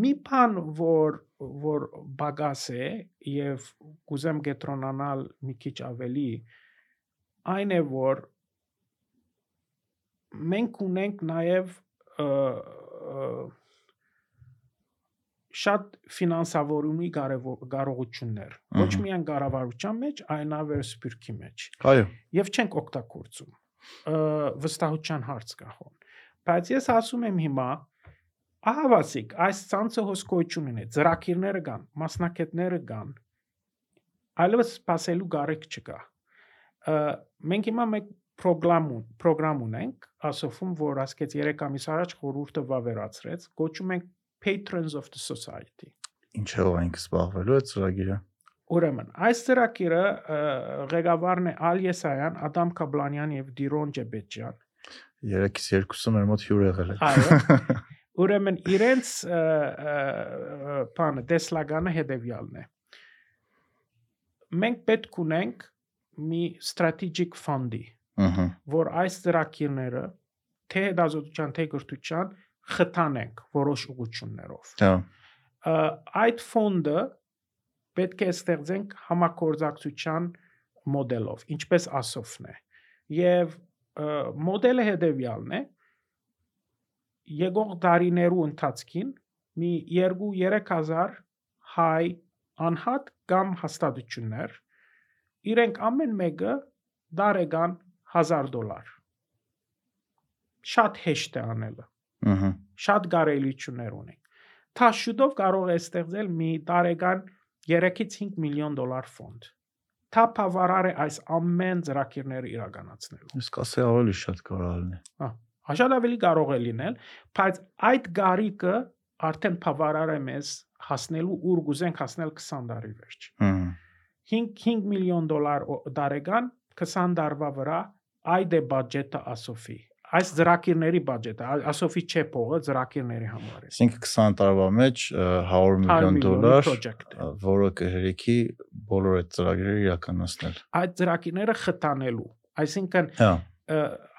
Մի բան որ որ բագաս է եւ կուզեմ գետրոնանալ մի քիչ ավելի այն է որ մենք ունենք նաեւ ը, ը, շատ ֆինանսավորումի կարողություններ ոչ միայն կառավարության մեջ, այլ նաև սփյուռքի մեջ։ Այո։ Եվ չենք օգտագործում։ Վստահության հարց կա հոն։ Բայց ես ասում եմ հիմա, ահավասիկ, այս ցանցը հոսքոյություն ունի, ծրակիրները կան, մասնակետները կան։ Այլևս սпасելու գարեկ չկա։ Մենք հիմա մեկ պրոգրամ պրոգրամ ունենք, ասովում որ ասկեց 3 ամիս առաջ խորհուրդը վավերացրեց, գոչում ենք patrons of the society. Ինչով այնք զբաղվելու է ծրագիրը։ Ուրեմն, այս ծրագիրը ղեկավարն է Ալ Եսայան, Ադամ Կաբլանյան եւ Դիրոն Ջեբեջյան։ 3-ից 2-ը մեր մոտ հյուր եղել է։ Այո։ [LAUGHS] Ուրեմն իրենց բանը դեսլագանը հետեւյալն է։ Մենք պետք ունենք մի strategic fund-ի, որ այս ծրագիրները թե հետազոտության, թե գրթության խթանենք որոշ ուղություններով։ Հա։ Այդ ֆոնդը պետք է ստեղծենք համակորձակցության մոդելով, ինչպես ասոֆն է։ Եվ մոդելը հետևյալն է. եկող տարիներու ընթացքին մի 2-3000 հայ անհատ կամ հաստատություններ իրենք ամեն մեկը դարեգան 1000 դոլար շատ հեշտ է անելը Ահա։ շատ կարելիություններ ունի թաշուտով կարող է ստեղծել մի տարեկան 3-ից 5 միլիոն դոլար ֆոնդ թա բավարար է այս ամեն ծրագիրները իրականացնելու Իսկ ասե ավելի շատ կարող լինի։ Աշատ ավելի կարող է լինել, բայց այդ գարիկը արդեն բավարար է մեզ հասնելու ուր գուզենք հասնել 20 տարի վերջ։ Ահա։ 5 5 միլիոն դոլար տարեկան 20 տարվա վրա այդ է բյուջետը ասոֆի։ Այս ծրագիրների բյուջետը, ա- ասոֆի չէ փողը ծրագիրների համար է։ Այսինքն 20 տարվա մեջ ը, 100 100 միլիոն դոլար է։ որը կհերիքի բոլոր այդ ծրագրերը իրականացնել։ Այդ ծրագիրները խթանելու։ Այսինքն Հա։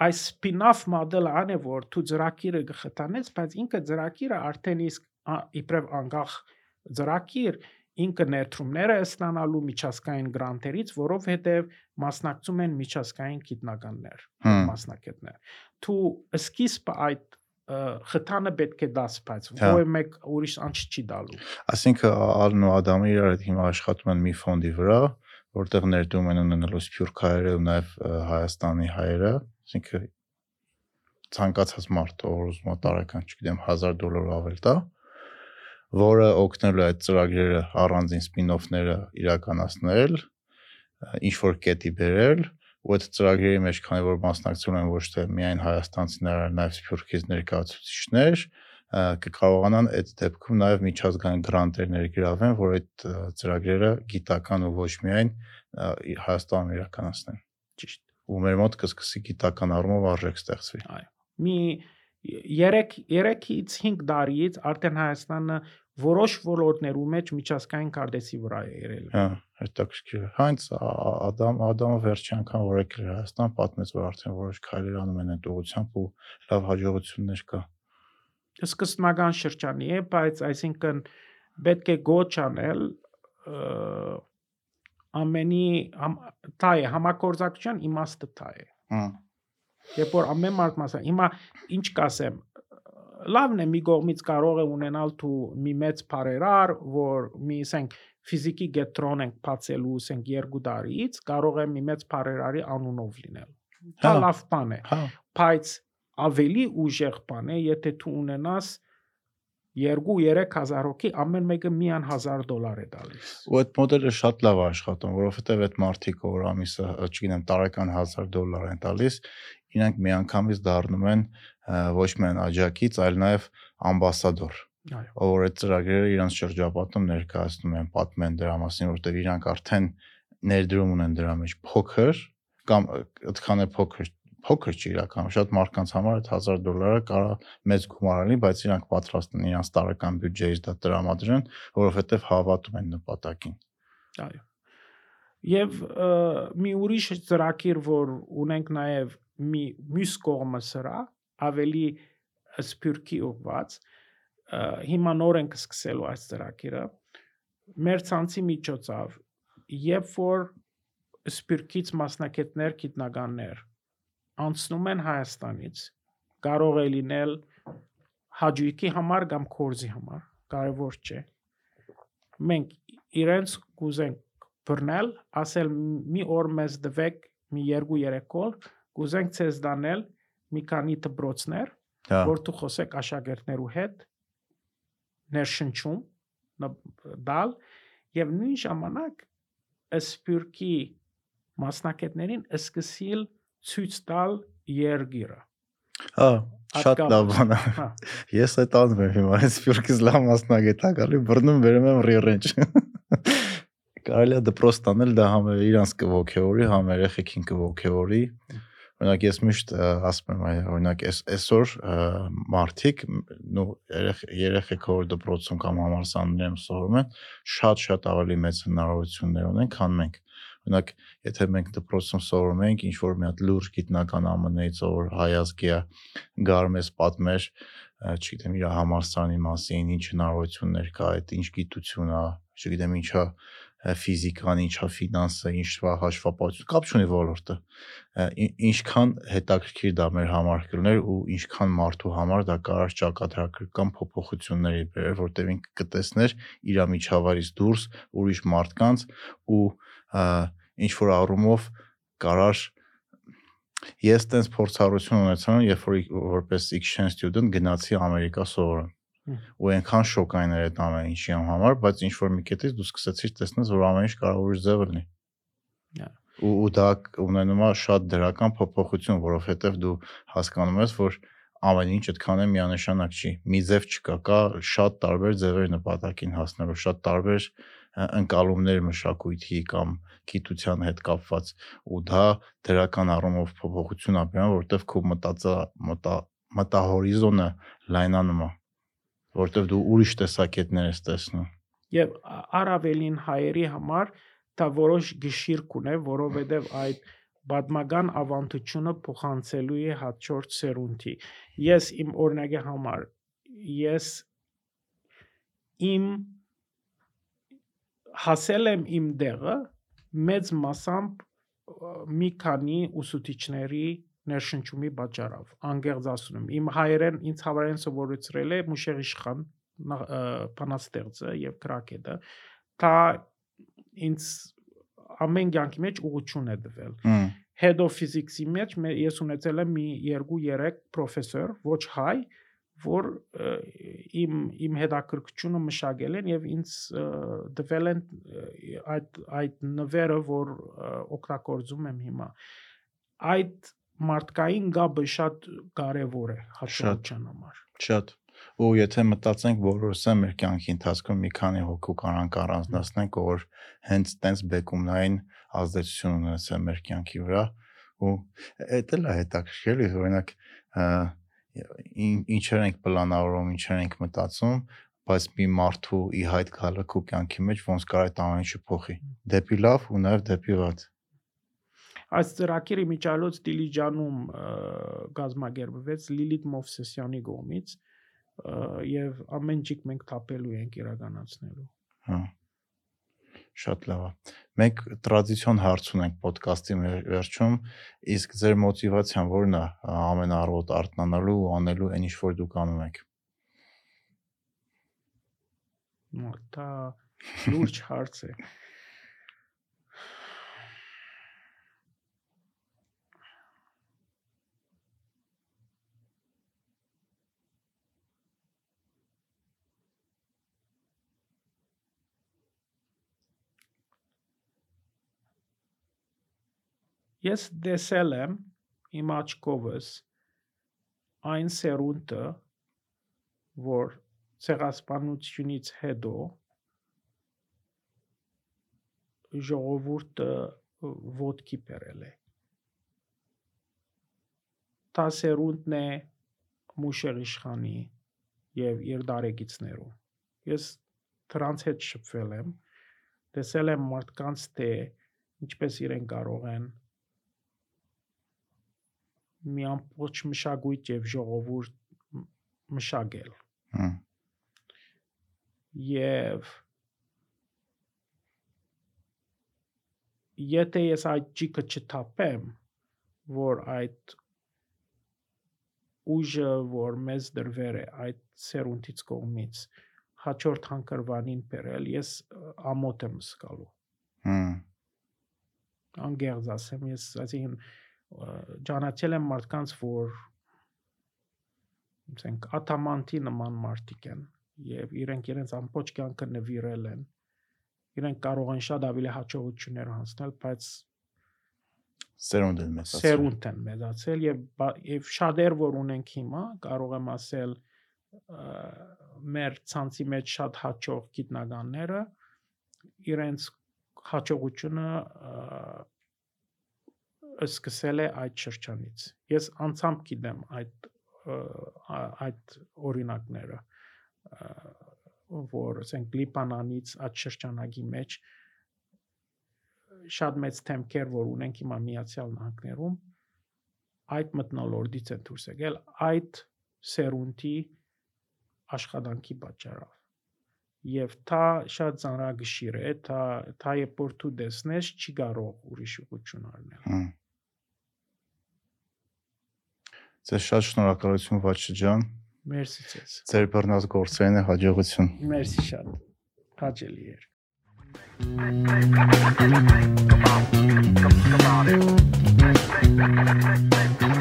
այս spin-off մոդելը ան է որ դու ծրագիրը գխտանես, բայց ինքը ծրագիրը արդեն իսկ իբրև անկախ ծրագիր ինքը ներդրումները է ստանալու միջազգային գրանտերից, որովհետև մասնակցում են միջազգային գիտնականներ, մասնակիցներ։ Դու սկիզբը այդ խթանը պետք է դաս, բայց Հա։ ոչ մեկ ուրիշ անց չի դալու։ Այսինքն Ալն ու Ադամը իրար հետ հիմա աշխատում են մի ֆոնդի վրա, որտեղ ներդրում են ունենալու սփյուռք հայերը ու նաև Հայաստանի հայերը, այսինքն ցանկացած մարդ ով է տարեկան, չգիտեմ, 1000 դոլար ավել տա, որը օգնելու է այդ ծրագրերը առանձին սպին-օֆները իրականացնել, ինչ որ կետի բերել ու այդ ծրագրերի մեջ քանի որ մասնակցում են ոչ թե միայն հայաստանցիներ, այլ նաև սփյուռքից ներկայացուցիչներ, կկարողանան այդ դեպքում նաև միջազգային գրանտեր ներգրավեն, որ այդ ծրագրերը գիտական ու ոչ միայն Հայաստանում իրականացնեն։ Ճիշտ։ Ու մեր մոտ կսկսի գիտական առումով արժեք ստեղծվի։ մի 3 3-ից 5 տարիից արդեն Հայաստանը որոշ ոլորտներու մեջ միջազգային կարդեսի վրա է եղել։ Հա, հետաքրքիր Հենց Ադամ Ադամը վերջի անգամ որ եկել Հայաստան, պատմեց որ արդեն որոշ քայլեր անում են այդ ուղղությամբ ու լավ հաջողություններ կա։ Սկզբնական շրջանի է, բայց այսինքն պետք է գոչ անել ը, ամենի թա է համակորձակցության իմաստը թա է։ Հա։ Երբ որ ամեն մարդ մասա, հիմա ինչ կասեմ, լավն է մի կողմից կարող է ունենալ դու մի մեծ բարերար, որ մի ասենք ֆիզիկի գետրոն ենք բացելու, ասենք երկու տարիից, կարող է մի մեծ բարերարի անունով լինել։ Դա Հա։ լավ բան է, Հա, բայց ավելի ուժեղ բան է, եթե դու ունենաս 2-3000 հոգի, ամեն մեկը միան 1000 դոլար է տալիս։ ու այդ մոդելը շատ լավ է աշխատում, որովհետև այդ մարդիկ որ ամիսը, չգիտեմ, տարեկան 1000 դոլար են տալիս, իրանք միանգամից դառնում են ոչ միայն աջակից, այլ նաև ամբասադոր։ Այո։ ով որ այդ ծրագրերը իրանց շրջապատում ներկայացնում են, պատմում են դրա մասին, որտեղ իրանք արդեն ներդրում ունեն դրա մեջ փոքր կամ այդքան է փոքր փոքր չի իրականում շատ մարդկանց համար այդ 1000 դոլարը կարա մեծ գումար լինի, բայց իրանք պատրաստ են իրանց տարեկան բյուջեից դա տրամադրեն, որովհետև հավատում են նպատակին։ Այո։ Եվ մի ուրիշ ծրագիր, որ ունենք նաև մի մյուս կողմը սրա, ավելի սփյուռքի ուղված, հիմա նոր ենք սկսելու այս ծրագիրը։ Մեր ցանցի միջոցով, երբ որ սփյուռքից մասնակիցներ, գիտնականներ անցնում են Հայաստանից, կարող է լինել հաջուիկի համար կամ կորզի համար, կարևոր չէ։ Մենք իրենց կուզենք բռնել, ասել մի օր մեզ դվեք մի 2-3 օր, կուզենք ցեզ դանել մի քանի դպրոցներ, Հա, որ դու խոսեք աշակերտներու հետ ներշնչում դալ եւ նույն ժամանակ սպյուրքի մասնակիցներին սկսիլ ցույց տալ երգիրը։ հա, շատ լավ բան է։ Հա, Ես այդ անում եմ հիմա, այս սփյուռքից լավ մասնագետ ա գալի, բռնում վերում եմ ռիռենջ։ [LAUGHS] Կարելի է դպրոց տանել դա համ իրանց կողքեորի, համ երեխեքին կողքեորի։ Օրինակ ես միշտ ասում եմ, այ օրինակ այս այսօր ը, մարդիկ նո երեխ երեխեք որ դպրոցում կամ համալսարաններում սովորում են, շատ-շատ ավելի մեծ հնարավորություններ ունեն, քան մենք։ Օրինակ, եթե մենք դպրոցում սովորում ենք, ինչ որ մի հատ լուրջ գիտնական ԱՄՆ-ից, որ հայազգի է, գար մեզ պատմեր, չգիտեմ, իր համալսարանի մասին, ինչ հնարավորություններ կա, այդ ինչ գիտություն է, չգիտեմ, ինչա ֆիզիկան, ինչա ֆինանսը, ինչա հաշվապահություն, կապ չունի ոլորտը։ Ինչքան հետաքրքիր դա մեր համար կլներ ու ինչքան մարդու համար դա կարող ճակատագրական փոփոխությունների բերել, որտեղ ինքը կտեսներ իր միջավայրից դուրս ուրիշ մարդկանց ու ինչ որ առումով կարար ես տենց փորձառություն ունեցա, երբ որ որպես exchange student գնացի Ամերիկա սովորեմ Հմ. Ու այնքան շոկային էր այդ ամեն ինչի համար, բայց ինչ որ մի կետից դու սկսեցիր տեսնել, որ ամեն ինչ կարող ուրիշ ձև լինի։ Yeah. Ու ու դա ունենում է շատ դրական փոփոխություն, որովհետև դու հասկանում ես, որ ամեն ինչ այդքան է միանշանակ չի։ Մի ձև չկա, կա շատ տարբեր ձևեր նպատակին հասնելու, շատ տարբեր ընկալումներ մշակույթի կամ գիտության հետ կապված ու դա դրական առումով փոփոխություն է բերում, որովհետև քո մտածա մտա մտահորիզոնը լայնանում է, որովհետև դու ուրիշ տեսակետներ ես տեսնում։ Եվ ա- առավելին հայերի համար դա որոշ գշիր կունե, որովհետև այդ բադմական ավանդությունը փոխանցելու է հաջորդ սերունդի։ Ես իմ օրինակի համար ես իմ հասել եմ իմ դեղը մեծ մասամբ մի քանի ուսուցիչների ներշնչումի պատճառով անգերձ ասում եմ իմ հայերեն ինձ հավերեն սովորեցրել է Մուշեղ իշխան բանաստեղծը եւ գրակետը դա ինձ ամեն կյանքի մեջ ուղղություն է տվել head of physics-ի մեջ մե- ես ունեցել եմ մի 2-3 պրոֆեսոր ոչ հայ որ իմ իմ հետաքրքրությունը մշակել են եւ ինձ տվել են այդ այդ նվերը որ օգտագործում եմ հիմա այդ մարդկային գաբը շատ կարևոր է հաշվության համար Շատ։ Ու եթե մտածենք է մեր կյանքի ընթացքում մի քանի հոգու կարանք առանձնացնենք, որ հենց տենց բեկումնային ազդեցություն ունեցել մեր կյանքի վրա ու դա էլ է հետաքրքիր, օրինակ ինչեր ենք պլանավորում, ինչեր ենք մտածում, բայց մի մարդու ի հայտ գալը քո կյանքի մեջ ոնց կարող է այդ ամեն ինչը փոխի։ Դեպի լավ ու նաև դեպի վատ։ Այս ծրագիրը միջալոց Դիլիջանում գազմագերբվեց Լիլիթ Մովսեսյանի կողմից ը, եւ ամեն ջիկ մենք թափելու ենք իրականացնելու։ Հա։ Շատ լավ է։ Մենք տրադիցիոն հարց ունենք ոդկասթի վերջում, իսկ ձեր մոտիվացիան ո՞րն է ամենառոտ արթնանալու ու անելու այն ինչ որ դուք անում եք։ Նո, Դա լուրջ հարց է։ Ես դեսել եմ իմ աչքովս այն սերունդը, որ ցեղասպանությունից հետո ժողովուրդը ոդկի բերել է։ Դա սերունդն է Մուշեղ իշխանի եւ իր դարեկիցներու։ Ես դրանց հետ շփվել եմ, տեսել եմ մարդկանց թե ինչպես իրեն կարող են մի ամբողջ մշակույթ եւ ժողովուրդ մշակել Հմ, եւ եթե ես այդ ջիկը չթափեմ որ այդ ուժը որ մեզ դրվեր է այդ սերունդից կողմից հաջորդ հանգրվանին բերել ես ամոթ եմ զգալու հմ, անգերձ ասեմ ես այսինքն ճանաչել եմ մարդկանց որ ասենք աթամանտի նման մարդիկ են եւ իրենք իրենց ամբողջ կյանքը նվիրել են իրենք կարող են շատ ավելի հաջողություններ հասնել բայց Սերունդ են մեծացել։ սերունդ են մեծացել եւ եւ շատեր որ ունենք հիմա կարող եմ ասել մեր ցանցի մեջ շատ հաջող գիտնականները իրենց հաջողությունը սկսել է այդ շրջանից ես անցամբ գիտեմ այդ այդ օրինակները որ ասենք Լիբանանից այդ շրջանագի մեջ շատ մեծ թեմքեր որ ունենք հիմա միացյալ նահանգներում այդ մտնոլորտից են դուրս եկել այդ սերունդի աշխատանքի պատճառով եւ թա շատ ծանրագշիր է թա թա երբ որ դու դեսնես չի կարող ուրիշ ուղղություն առնել Հմ։ Ձեզ շատ շնորհակալություն Վաչե ջան։ մերսի ցես Ձեր բռնած գործերին հաջողություն։ մերսի շատ հաճելի էր Come on, come on, come on.